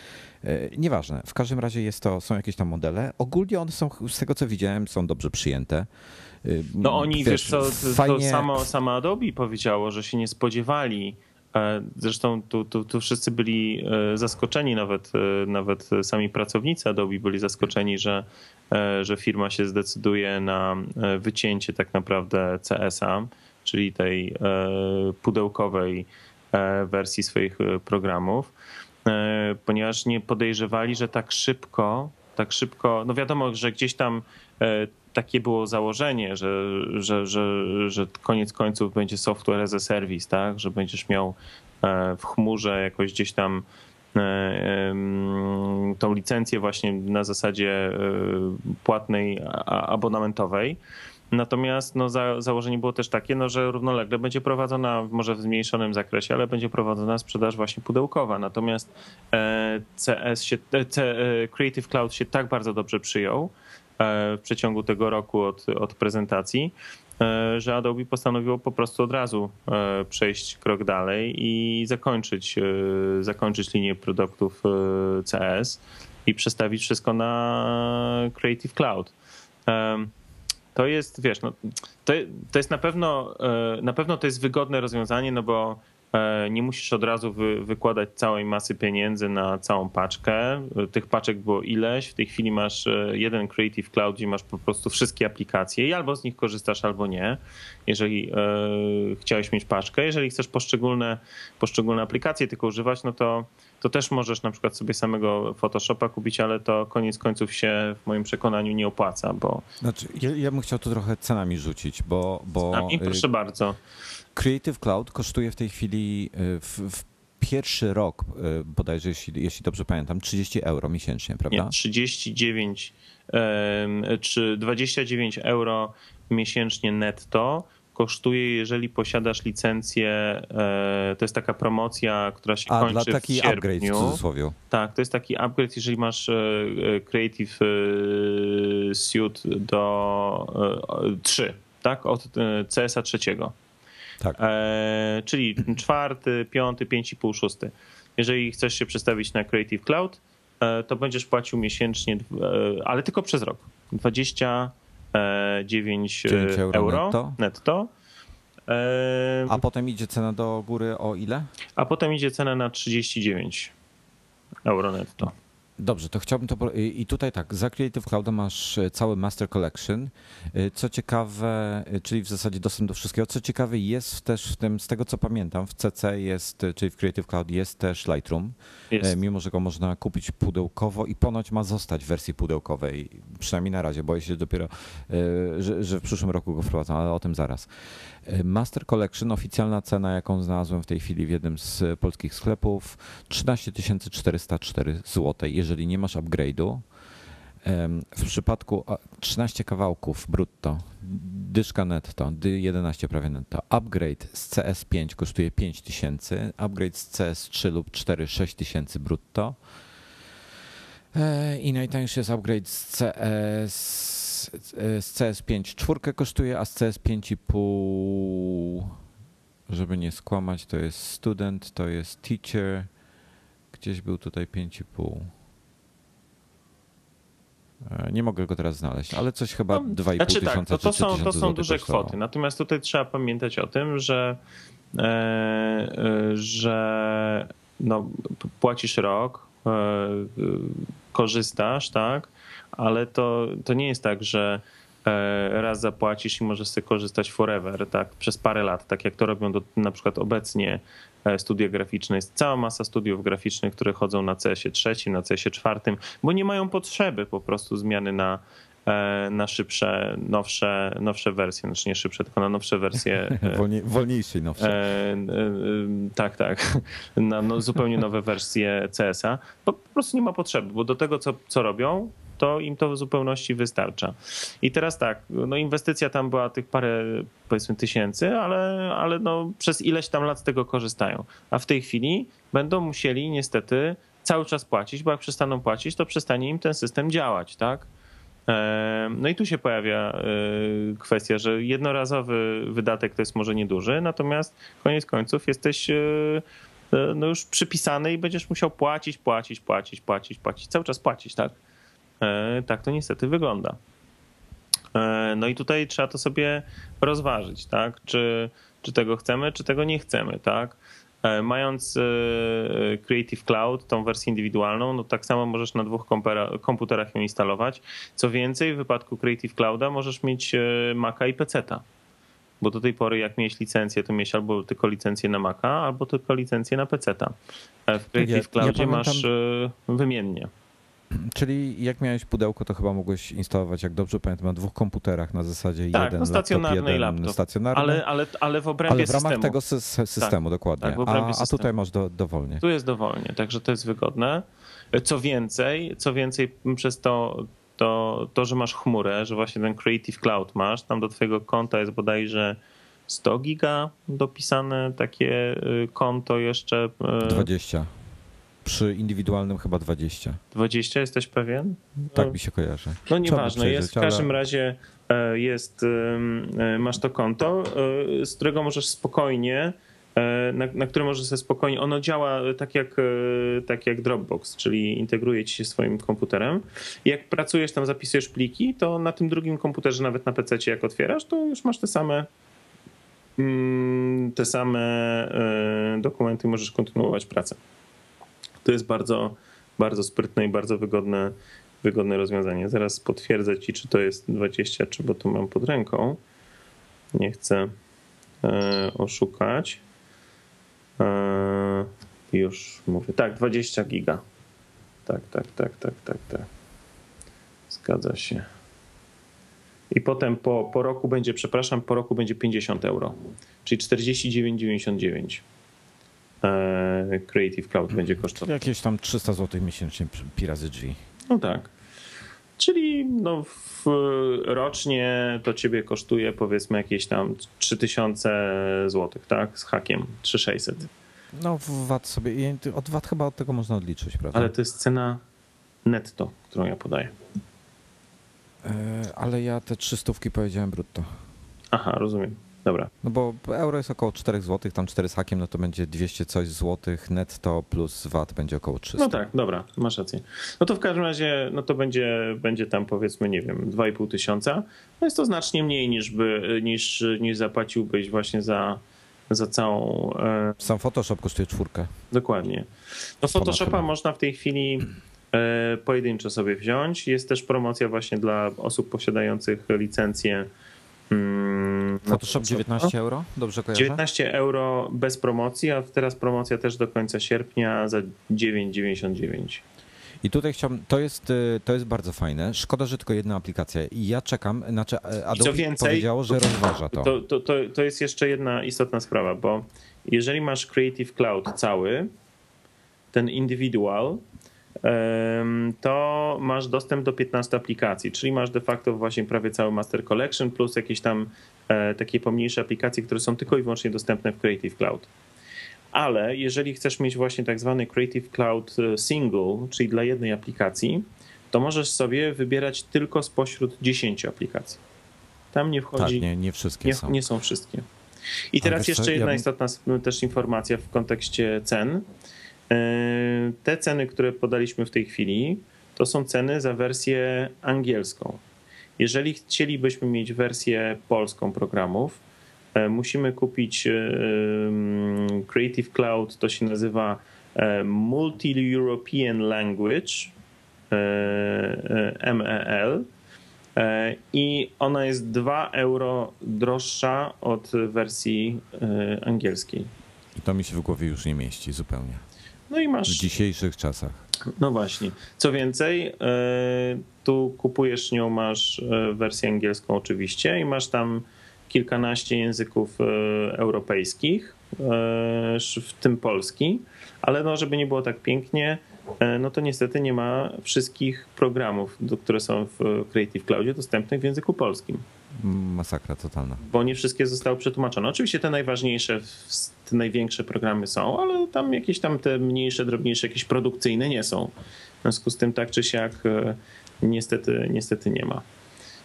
Speaker 1: E, nieważne. W każdym razie jest to, są jakieś tam modele. Ogólnie one są, z tego co widziałem, są dobrze przyjęte.
Speaker 3: E, no oni, wiesz, wiesz co, fajnie... to samo, samo Adobe powiedziało, że się nie spodziewali zresztą tu, tu, tu wszyscy byli e, zaskoczeni, nawet, e, nawet sami pracownicy Adobe byli zaskoczeni, że, że firma się zdecyduje na wycięcie tak naprawdę CS-a, czyli tej pudełkowej wersji swoich programów, ponieważ nie podejrzewali, że tak szybko, tak szybko, no wiadomo, że gdzieś tam takie było założenie, że, że, że, że koniec końców będzie software as a service, tak? że będziesz miał e, w chmurze jakoś gdzieś tam e, tą licencję właśnie na zasadzie e, płatnej, abonamentowej. Natomiast no, za, założenie było też takie, no, że równolegle będzie prowadzona, może w zmniejszonym zakresie, ale będzie prowadzona sprzedaż właśnie pudełkowa. Natomiast CS się, Creative Cloud się tak bardzo dobrze przyjął, w przeciągu tego roku od, od prezentacji, e, że Adobe postanowiło po prostu od razu e, przejść krok dalej i zakończyć, zakończyć linię produktów CS i przestawić wszystko na Creative Cloud. To jest, wiesz, no, to, to jest na pewno, na pewno to jest wygodne rozwiązanie, no bo E, nie musisz od razu wy, wykładać całej masy pieniędzy na całą paczkę. Tych paczek było ileś. W tej chwili masz jeden Creative Cloud, gdzie masz po prostu wszystkie aplikacje i albo z nich korzystasz, albo nie. Jeżeli e, chciałeś mieć paczkę, jeżeli chcesz poszczególne, poszczególne aplikacje tylko używać, no to, to też możesz na przykład sobie samego Photoshopa kupić, ale to koniec końców się w moim przekonaniu nie opłaca, bo...
Speaker 1: Znaczy, ja, ja bym chciał tu trochę cenami rzucić, bo... bo
Speaker 3: cenami? Proszę bardzo.
Speaker 1: Creative Cloud kosztuje w tej chwili y, w, w pierwszy rok, y, bodajże, jeśli, jeśli dobrze pamiętam, 30 euro miesięcznie, prawda?
Speaker 3: Nie, 39 czy 29 euro miesięcznie netto kosztuje, jeżeli posiadasz licencję. E, to jest taka promocja, która się
Speaker 1: A,
Speaker 3: kończy
Speaker 1: dla taki
Speaker 3: w sierpniu.
Speaker 1: upgrade w cudzysłowie.
Speaker 3: Tak, to jest taki upgrade, jeżeli masz e, Creative Suite do 3, tak? Od CS-a trzeciego.
Speaker 1: Tak.
Speaker 3: E, czyli czwarty, piąty, pięć i pół, szósty. Jeżeli chcesz się przestawić na Creative Cloud, e, to będziesz płacił miesięcznie, e, ale tylko przez rok. 29 euro, euro netto. netto.
Speaker 1: E, a potem idzie cena do góry o ile?
Speaker 3: A potem idzie cena na 39 euro netto.
Speaker 1: Dobrze, to chciałbym to. I tutaj tak, za Creative Cloud masz e, cały Master Collection. E, co ciekawe, e, czyli w zasadzie dostęp do wszystkiego. Co ciekawe, jest też w tym, z tego co pamiętam, w CC jest, czyli w Creative Cloud jest też Lightroom. Jest. Mimo, że go można kupić pudełkowo i ponoć ma zostać w wersji pudełkowej. Przynajmniej na razie, boję się dopiero, że, że w przyszłym roku go wprowadzą, ale o tym zaraz. Master Collection, oficjalna cena, jaką znalazłem w tej chwili w jednym z polskich sklepów, 13 404 zł. Jeżeli nie masz upgrade'u, w przypadku 13 kawałków brutto, dyszka netto, D11 prawie netto, upgrade z CS5 kosztuje 5000, upgrade z CS3 lub 4 6000 brutto e, i najtańszy jest upgrade z CS z CS5 czwórkę kosztuje, a z CS5,5 żeby nie skłamać, to jest student, to jest teacher. Gdzieś był tutaj 5,5. E, nie mogę go teraz znaleźć, ale coś chyba no, 2,5 znaczy tysiąca tak,
Speaker 3: to, to są, to są duże kosztowało. kwoty. Natomiast tutaj trzeba pamiętać o tym, że, e, e, że no, płacisz rok, e, korzystasz, tak? ale to, to nie jest tak, że e, raz zapłacisz i możesz sobie korzystać forever, tak, przez parę lat, tak jak to robią do, na przykład obecnie e, studia graficzne. Jest cała masa studiów graficznych, które chodzą na CS-ie trzecim, na CS-ie czwartym, bo nie mają potrzeby po prostu zmiany na, na szybsze, nowsze, nowsze wersje, znaczy nie szybsze, tylko na nowsze wersje.
Speaker 1: Wolniej, wolniejsze i nowsze. E, e,
Speaker 3: tak, tak. Na no, zupełnie nowe wersje CS-a. Po, po prostu nie ma potrzeby, bo do tego, co, co robią, to im to w zupełności wystarcza. I teraz tak, no inwestycja tam była tych parę powiedzmy tysięcy, ale, ale no przez ileś tam lat z tego korzystają. A w tej chwili będą musieli niestety cały czas płacić, bo jak przestaną płacić, to przestanie im ten system działać, tak? No i tu się pojawia e, kwestia, że jednorazowy wydatek to jest może nieduży, natomiast koniec końców jesteś e, e, no już przypisany i będziesz musiał płacić, płacić, płacić, płacić, płacić, cały czas płacić, tak? E, tak to niestety wygląda. E, no i tutaj trzeba to sobie rozważyć, tak? Czy, czy tego chcemy, czy tego nie chcemy, tak? E, mając Creative Cloud, tą wersję indywidualną, no tak samo możesz na dwóch komputerach ją instalować. Co więcej, w wypadku Creative Clouda możesz mieć Maca i PC-ta. Bo do tej pory, jak miałeś licencję, to miałeś albo tylko licencję na Maca, albo tylko licencję na PC-ta. W Creative Cloudzie ja masz wymiennie.
Speaker 1: Czyli jak miałeś pudełko, to chyba mogłeś instalować, jak dobrze pamiętam, na dwóch komputerach na zasadzie
Speaker 3: tak,
Speaker 1: jeden
Speaker 3: no stacjonarny
Speaker 1: laptop, jeden
Speaker 3: laptop.
Speaker 1: stacjonarny.
Speaker 3: Ale, ale, ale w obrębie
Speaker 1: ale w ramach
Speaker 3: systemu.
Speaker 1: tego sy systemu, tak, dokładnie. Tak, a, a, tutaj masz do, dowolnie.
Speaker 3: Tu jest dowolnie, także to jest wygodne. Co więcej, co więcej przez to, to, to, że masz chmurę, że właśnie ten Creative Cloud masz, tam do twojego konta jest bodajże 100 giga dopisane takie y, konto jeszcze.
Speaker 1: 20. Przy indywidualnym chyba 20.
Speaker 3: 20 jesteś pewien?
Speaker 1: Tak no, mi się kojarzy.
Speaker 3: No nieważne, jest w każdym ale... razie e, jest, e, masz to konto, e, z którego możesz spokojnie na, na które możesz sobie spokojnie, ono działa tak jak, tak jak Dropbox, czyli integruje ci się swoim komputerem. Jak pracujesz tam, zapisujesz pliki, to na tym drugim komputerze, nawet na PC, jak otwierasz, to już masz te same mm, te same dokumenty możesz kontynuować pracę. To jest bardzo, bardzo sprytne i bardzo wygodne, wygodne rozwiązanie. Zaraz potwierdzę ci, czy to jest 20, czy bo tu mam pod ręką. Nie chcę e, oszukać. E, już mówię. Tak, 20 giga. Tak, tak, tak, tak, tak, tak. Zgadza się. I potem po, po roku będzie, przepraszam, po roku będzie 50 euro, czyli 49,99. E, Creative Cloud będzie kosztował.
Speaker 1: Jakieś tam 300 zł miesięcznie pi razy drzwi.
Speaker 3: No tak. Czyli no w, rocznie to ciebie kosztuje powiedzmy jakieś tam 3000 zł, tak? Z hakiem 3600.
Speaker 1: No w VAT sobie, od VAT chyba od tego można odliczyć, prawda?
Speaker 3: Ale to jest cena netto, którą ja podaję.
Speaker 1: E, ale ja te trzy stówki powiedziałem brutto.
Speaker 3: Aha, rozumiem. Dobra.
Speaker 1: No bo euro jest około 4 zł, tam 4 z hakiem, no to będzie 200 coś złotych netto plus VAT będzie około 300.
Speaker 3: No tak, dobra, masz rację. No to w każdym razie, no to będzie, będzie tam powiedzmy, nie wiem, 2,5 tysiąca. No jest to znacznie mniej niż, by, niż, niż zapłaciłbyś właśnie za, za całą... E...
Speaker 1: Sam Photoshop kosztuje czwórkę.
Speaker 3: Dokładnie. No Photoshopa można w tej chwili e, pojedynczo sobie wziąć. Jest też promocja właśnie dla osób posiadających licencję
Speaker 1: Mm, Photoshop 19 euro? Dobrze kojarzę?
Speaker 3: 19 euro bez promocji, a teraz promocja też do końca sierpnia za 9,99.
Speaker 1: I tutaj chciałbym, to jest, y, to jest bardzo fajne. Szkoda, że tylko jedna aplikacja. I ja czekam, znaczy Adobe co więcej, powiedziało, że rozważa to.
Speaker 3: To, to, to. to jest jeszcze jedna istotna sprawa, bo jeżeli masz Creative Cloud cały, ten individual, to masz dostęp do 15 aplikacji, czyli masz de facto właśnie prawie cały Master Collection plus jakieś tam e, takie pomniejsze aplikacje, które są tylko i wyłącznie dostępne w Creative Cloud. Ale jeżeli chcesz mieć właśnie tak zwany Creative Cloud e, Single, czyli dla jednej aplikacji, to możesz sobie wybierać tylko spośród 10 aplikacji. Tam nie wchodzi.
Speaker 1: Tak, nie, nie wszystkie
Speaker 3: nie,
Speaker 1: są.
Speaker 3: Nie są wszystkie. I teraz jeszcze jedna istotna też informacja w kontekście cen. E, te ceny, które podaliśmy w tej chwili, to są ceny za wersję angielską. Jeżeli chcielibyśmy mieć wersję polską programów, e, musimy kupić e, Creative Cloud, to się nazywa Multi-European Language, MEL, i ona jest 2 euro droższa od wersji angielskiej.
Speaker 1: I to mi się w głowie już nie mieści zupełnie.
Speaker 3: No i masz.
Speaker 1: W dzisiejszych czasach.
Speaker 3: No właśnie. Co więcej, e, tu kupujesz nią, masz e, wersję angielską oczywiście i masz tam kilkanaście języków e, europejskich, w tym polski, ale no, żeby nie było tak pięknie, no to niestety nie ma wszystkich programów, które są w Creative Cloudzie dostępnych w języku polskim.
Speaker 1: Masakra totalna.
Speaker 3: Bo nie wszystkie zostały przetłumaczone. Oczywiście te najważniejsze, te największe programy są, ale tam jakieś tam te mniejsze, drobniejsze, jakieś produkcyjne nie są. W związku z tym tak czy siak e, niestety, niestety nie ma.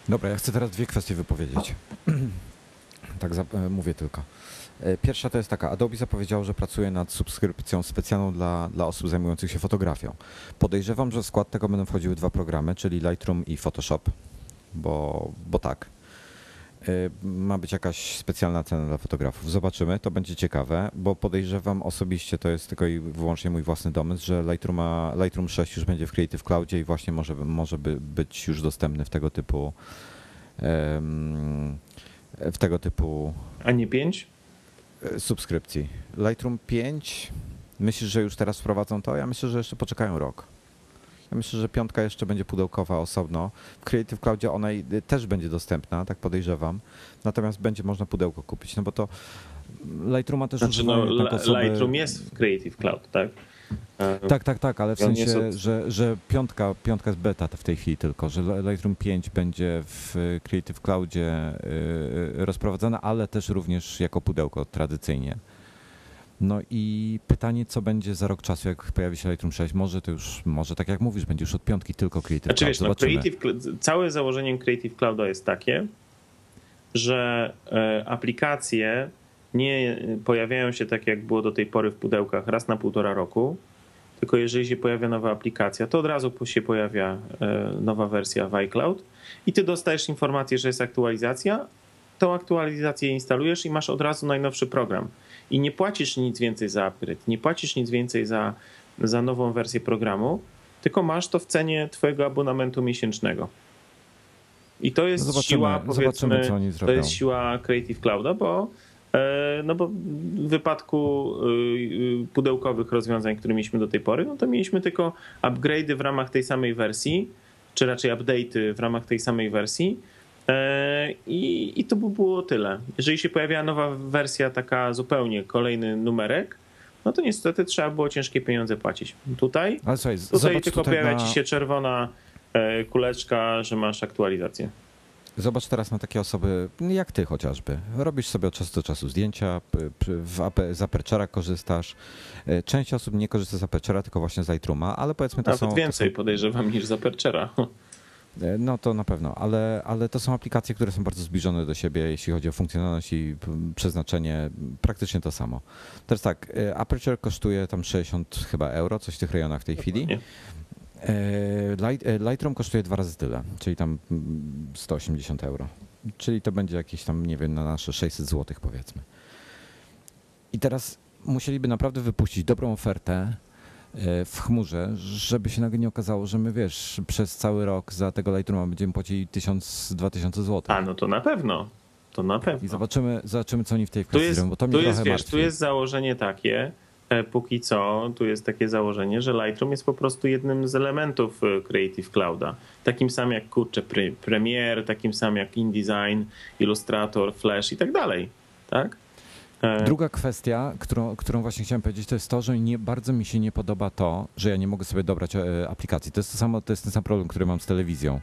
Speaker 1: Dobra, ja chcę teraz dwie kwestie wypowiedzieć. tak e, mówię tylko. E, pierwsza to jest taka, Adobe zapowiedziało, że pracuje nad subskrypcją specjalną dla, dla osób zajmujących się fotografią. Podejrzewam, że w skład tego będą wchodziły dwa programy, czyli Lightroom i Photoshop, bo, bo tak. Y, ma być jakaś specjalna cena dla fotografów. Zobaczymy, to będzie ciekawe, bo podejrzewam osobiście, to jest tylko i wyłącznie mój własny domysł, że Lightroom, Lightroom 6 już będzie w Creative Cloudzie i właśnie może, może by być już dostępny w tego typu w tego typu
Speaker 3: A nie 5?
Speaker 1: Y, subskrypcji. Lightroom 5 myślisz, że już teraz wprowadzą to? Ja myślę, że jeszcze poczekają rok. Ja myślę, że piątka jeszcze będzie pudełkowa osobno. W Creative Cloudzie ona też będzie dostępna, tak podejrzewam. Natomiast będzie można pudełko kupić, no bo to Lightrooma też
Speaker 3: znaczy, no, tak osoby... Lightroom jest w Creative Cloud, tak?
Speaker 1: Tak, tak, tak, ale w sensie, od... że, że piątka, piątka jest beta w tej chwili tylko, że Lightroom 5 będzie w Creative Cloudzie y, rozprowadzana, ale też również jako pudełko tradycyjnie. No i pytanie, co będzie za rok czasu, jak pojawi się Lightroom 6. Może to już, może tak jak mówisz, będzie już od piątki tylko Creative znaczy, Cloud. Wiesz, no,
Speaker 3: Creative, całe założeniem Creative Clouda jest takie, że e, aplikacje nie pojawiają się tak, jak było do tej pory w pudełkach raz na półtora roku, tylko jeżeli się pojawia nowa aplikacja, to od razu się pojawia e, nowa wersja w iCloud i ty dostajesz informację, że jest aktualizacja, tą aktualizację instalujesz i masz od razu najnowszy program. I nie płacisz nic więcej za upgrade, nie płacisz nic więcej za, za nową wersję programu, tylko masz to w cenie twojego abonamentu miesięcznego. I to jest
Speaker 1: Zobaczymy-
Speaker 3: siła, powiedzmy, to jest siła Creative Clouda, bo e, no bo w wypadku y, pudełkowych rozwiązań, które mieliśmy do tej pory, no to mieliśmy tylko upgrade'y w ramach tej samej wersji, czy raczej update'y w ramach tej samej wersji. E, I, I to by było tyle. Jeżeli się pojawiała nowa wersja, taka zupełnie kolejny numerek, no to niestety trzeba było ciężkie pieniądze płacić. Tutaj,
Speaker 1: Ale słuchaj,
Speaker 3: tutaj tylko
Speaker 1: tutaj
Speaker 3: pojawia
Speaker 1: na,
Speaker 3: ci się czerwona e, kuleczka, że masz aktualizację.
Speaker 1: Zobacz teraz na takie osoby, jak ty chociażby. Robisz sobie od czasu do czasu zdjęcia, AP, z Aperture'a korzystasz. E, Część osób nie korzysta z Aperture'a, tylko właśnie z Lightrooma, ale powiedzmy to
Speaker 3: Nawet
Speaker 1: są...
Speaker 3: więcej
Speaker 1: to
Speaker 3: podejrzewam niż z Aperture'a.
Speaker 1: E, no to na pewno, ale, ale to są aplikacje, które są bardzo zbliżone do siebie, jeśli chodzi o funkcjonalność i p- przeznaczenie, praktycznie to samo. Teraz tak, e, Aperture kosztuje tam 60 chyba euro, coś w tych rejonach w tej chwili. E, Light, Lightroom kosztuje dwa razy tyle, czyli tam mm, 180 euro. Czyli to będzie jakieś tam, nie wiem, na nasze 600 zł powiedzmy. I teraz musieliby naprawdę wypuścić dobrą ofertę w chmurze, żeby się nagle nie okazało, że my wiesz, przez cały rok za tego Lightrooma będziemy płacili 1000-2000 zł.
Speaker 3: A, no to na pewno. To na
Speaker 1: I
Speaker 3: pewno.
Speaker 1: zobaczymy, zobaczymy, co oni w tej kwestii
Speaker 3: jest,
Speaker 1: zrobią, bo to mnie
Speaker 3: jest, wiesz,
Speaker 1: martwi.
Speaker 3: tu jest założenie takie, e, póki co, tu jest takie założenie, że Lightroom jest po prostu jednym z elementów e, Creative Clouda. Takim samym jak, kurczę, Pre- Premiere, takim samym jak InDesign, Illustrator, Flash i tak dalej. Tak? E,
Speaker 1: Druga kwestia, którą, którą właśnie chciałem powiedzieć, to jest to, że nie, bardzo mi się nie podoba to, że ja nie mogę sobie dobrać e, aplikacji. To jest, to, samo, to jest ten sam problem, który mam z telewizją.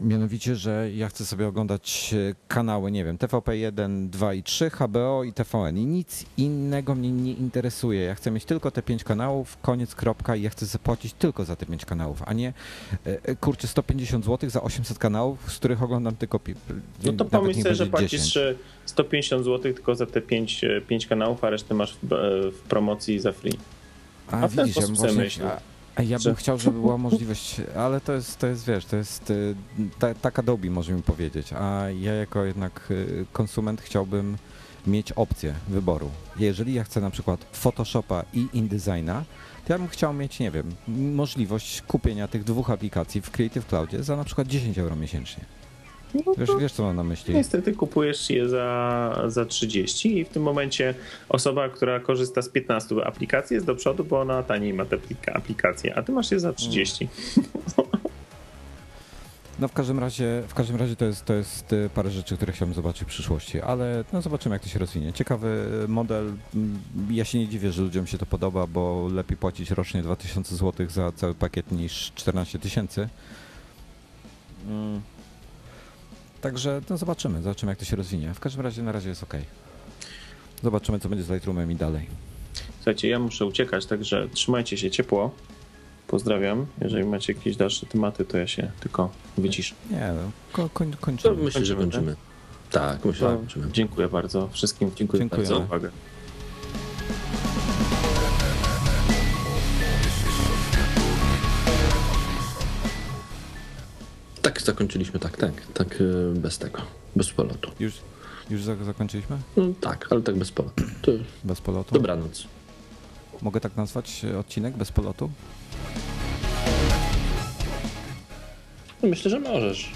Speaker 1: Mianowicie, że ja chcę sobie oglądać e, kanały, nie wiem, TVP1, 2 i 3, HBO i TVN i nic innego mnie nie interesuje. Ja chcę mieć tylko te 5 kanałów, koniec, kropka i ja chcę zapłacić tylko za te 5 kanałów, a nie e, e, kurczę 150 zł za 800 kanałów, z których oglądam tylko
Speaker 3: no to pomyśl sobie, że płacisz
Speaker 1: 10.
Speaker 3: e, 150 zł tylko za te 5, pięć kanałów, a resztę masz w, w promocji za free.
Speaker 1: A,
Speaker 3: A w ten
Speaker 1: widzisz, ja
Speaker 3: sposób sobie
Speaker 1: właśnie,
Speaker 3: myślę.
Speaker 1: a ja bym chciał, żeby była możliwość, ale to jest, to jest wiesz, to jest y, ta, tak Adobe może mi powiedzieć, a ja jako jednak y, konsument chciałbym mieć opcję wyboru. Jeżeli ja chcę na przykład Photoshopa i InDesigna, to ja bym chciał mieć, nie wiem, możliwość kupienia tych dwóch aplikacji w Creative Cloudzie za na przykład 10 euro miesięcznie.
Speaker 3: No
Speaker 1: Wiesz, wiesz co mam na myśli?
Speaker 3: Niestety kupujesz je za, za 30 i w tym momencie osoba, która korzysta z 15 aplikacji jest do przodu, bo ona taniej ma te aplika- aplikacje, a ty masz je za 30.
Speaker 1: No w każdym razie, w każdym razie to jest, to jest y, parę rzeczy, które chciałbym zobaczyć w przyszłości, ale no zobaczymy jak to się rozwinie. Ciekawy model. Mm, Ja się nie dziwię, że ludziom się to podoba, bo lepiej płacić rocznie 2000 zł za cały pakiet niż 14 tysięcy. Mm. Także no zobaczymy, zobaczymy jak to się rozwinie. W każdym razie na razie jest ok. Zobaczymy co będzie z Lightroomem i dalej.
Speaker 3: Słuchajcie, ja muszę uciekać, także trzymajcie się ciepło. Pozdrawiam. Jeżeli macie jakieś dalsze tematy, to ja się tylko wyciszę.
Speaker 1: Nie, no, ko- koń,
Speaker 2: To
Speaker 1: kończymy.
Speaker 2: myślę, że
Speaker 3: Kończymy,
Speaker 2: kończymy. Tak, myślę, że kończymy.
Speaker 3: dziękuję bardzo wszystkim.
Speaker 2: Dziękuję
Speaker 1: Dziękuję.
Speaker 3: za
Speaker 2: bardzo.
Speaker 3: uwagę.
Speaker 2: Zakończyliśmy, tak, tak, tak y, bez tego, bez polotu.
Speaker 1: Już, już za- zakończyliśmy?
Speaker 2: No, tak, ale tak bez polotu. To
Speaker 1: Bez polotu?
Speaker 2: dobranoc.
Speaker 1: Mogę tak nazwać e, odcinek bez polotu?
Speaker 2: No, Myślę, że możesz.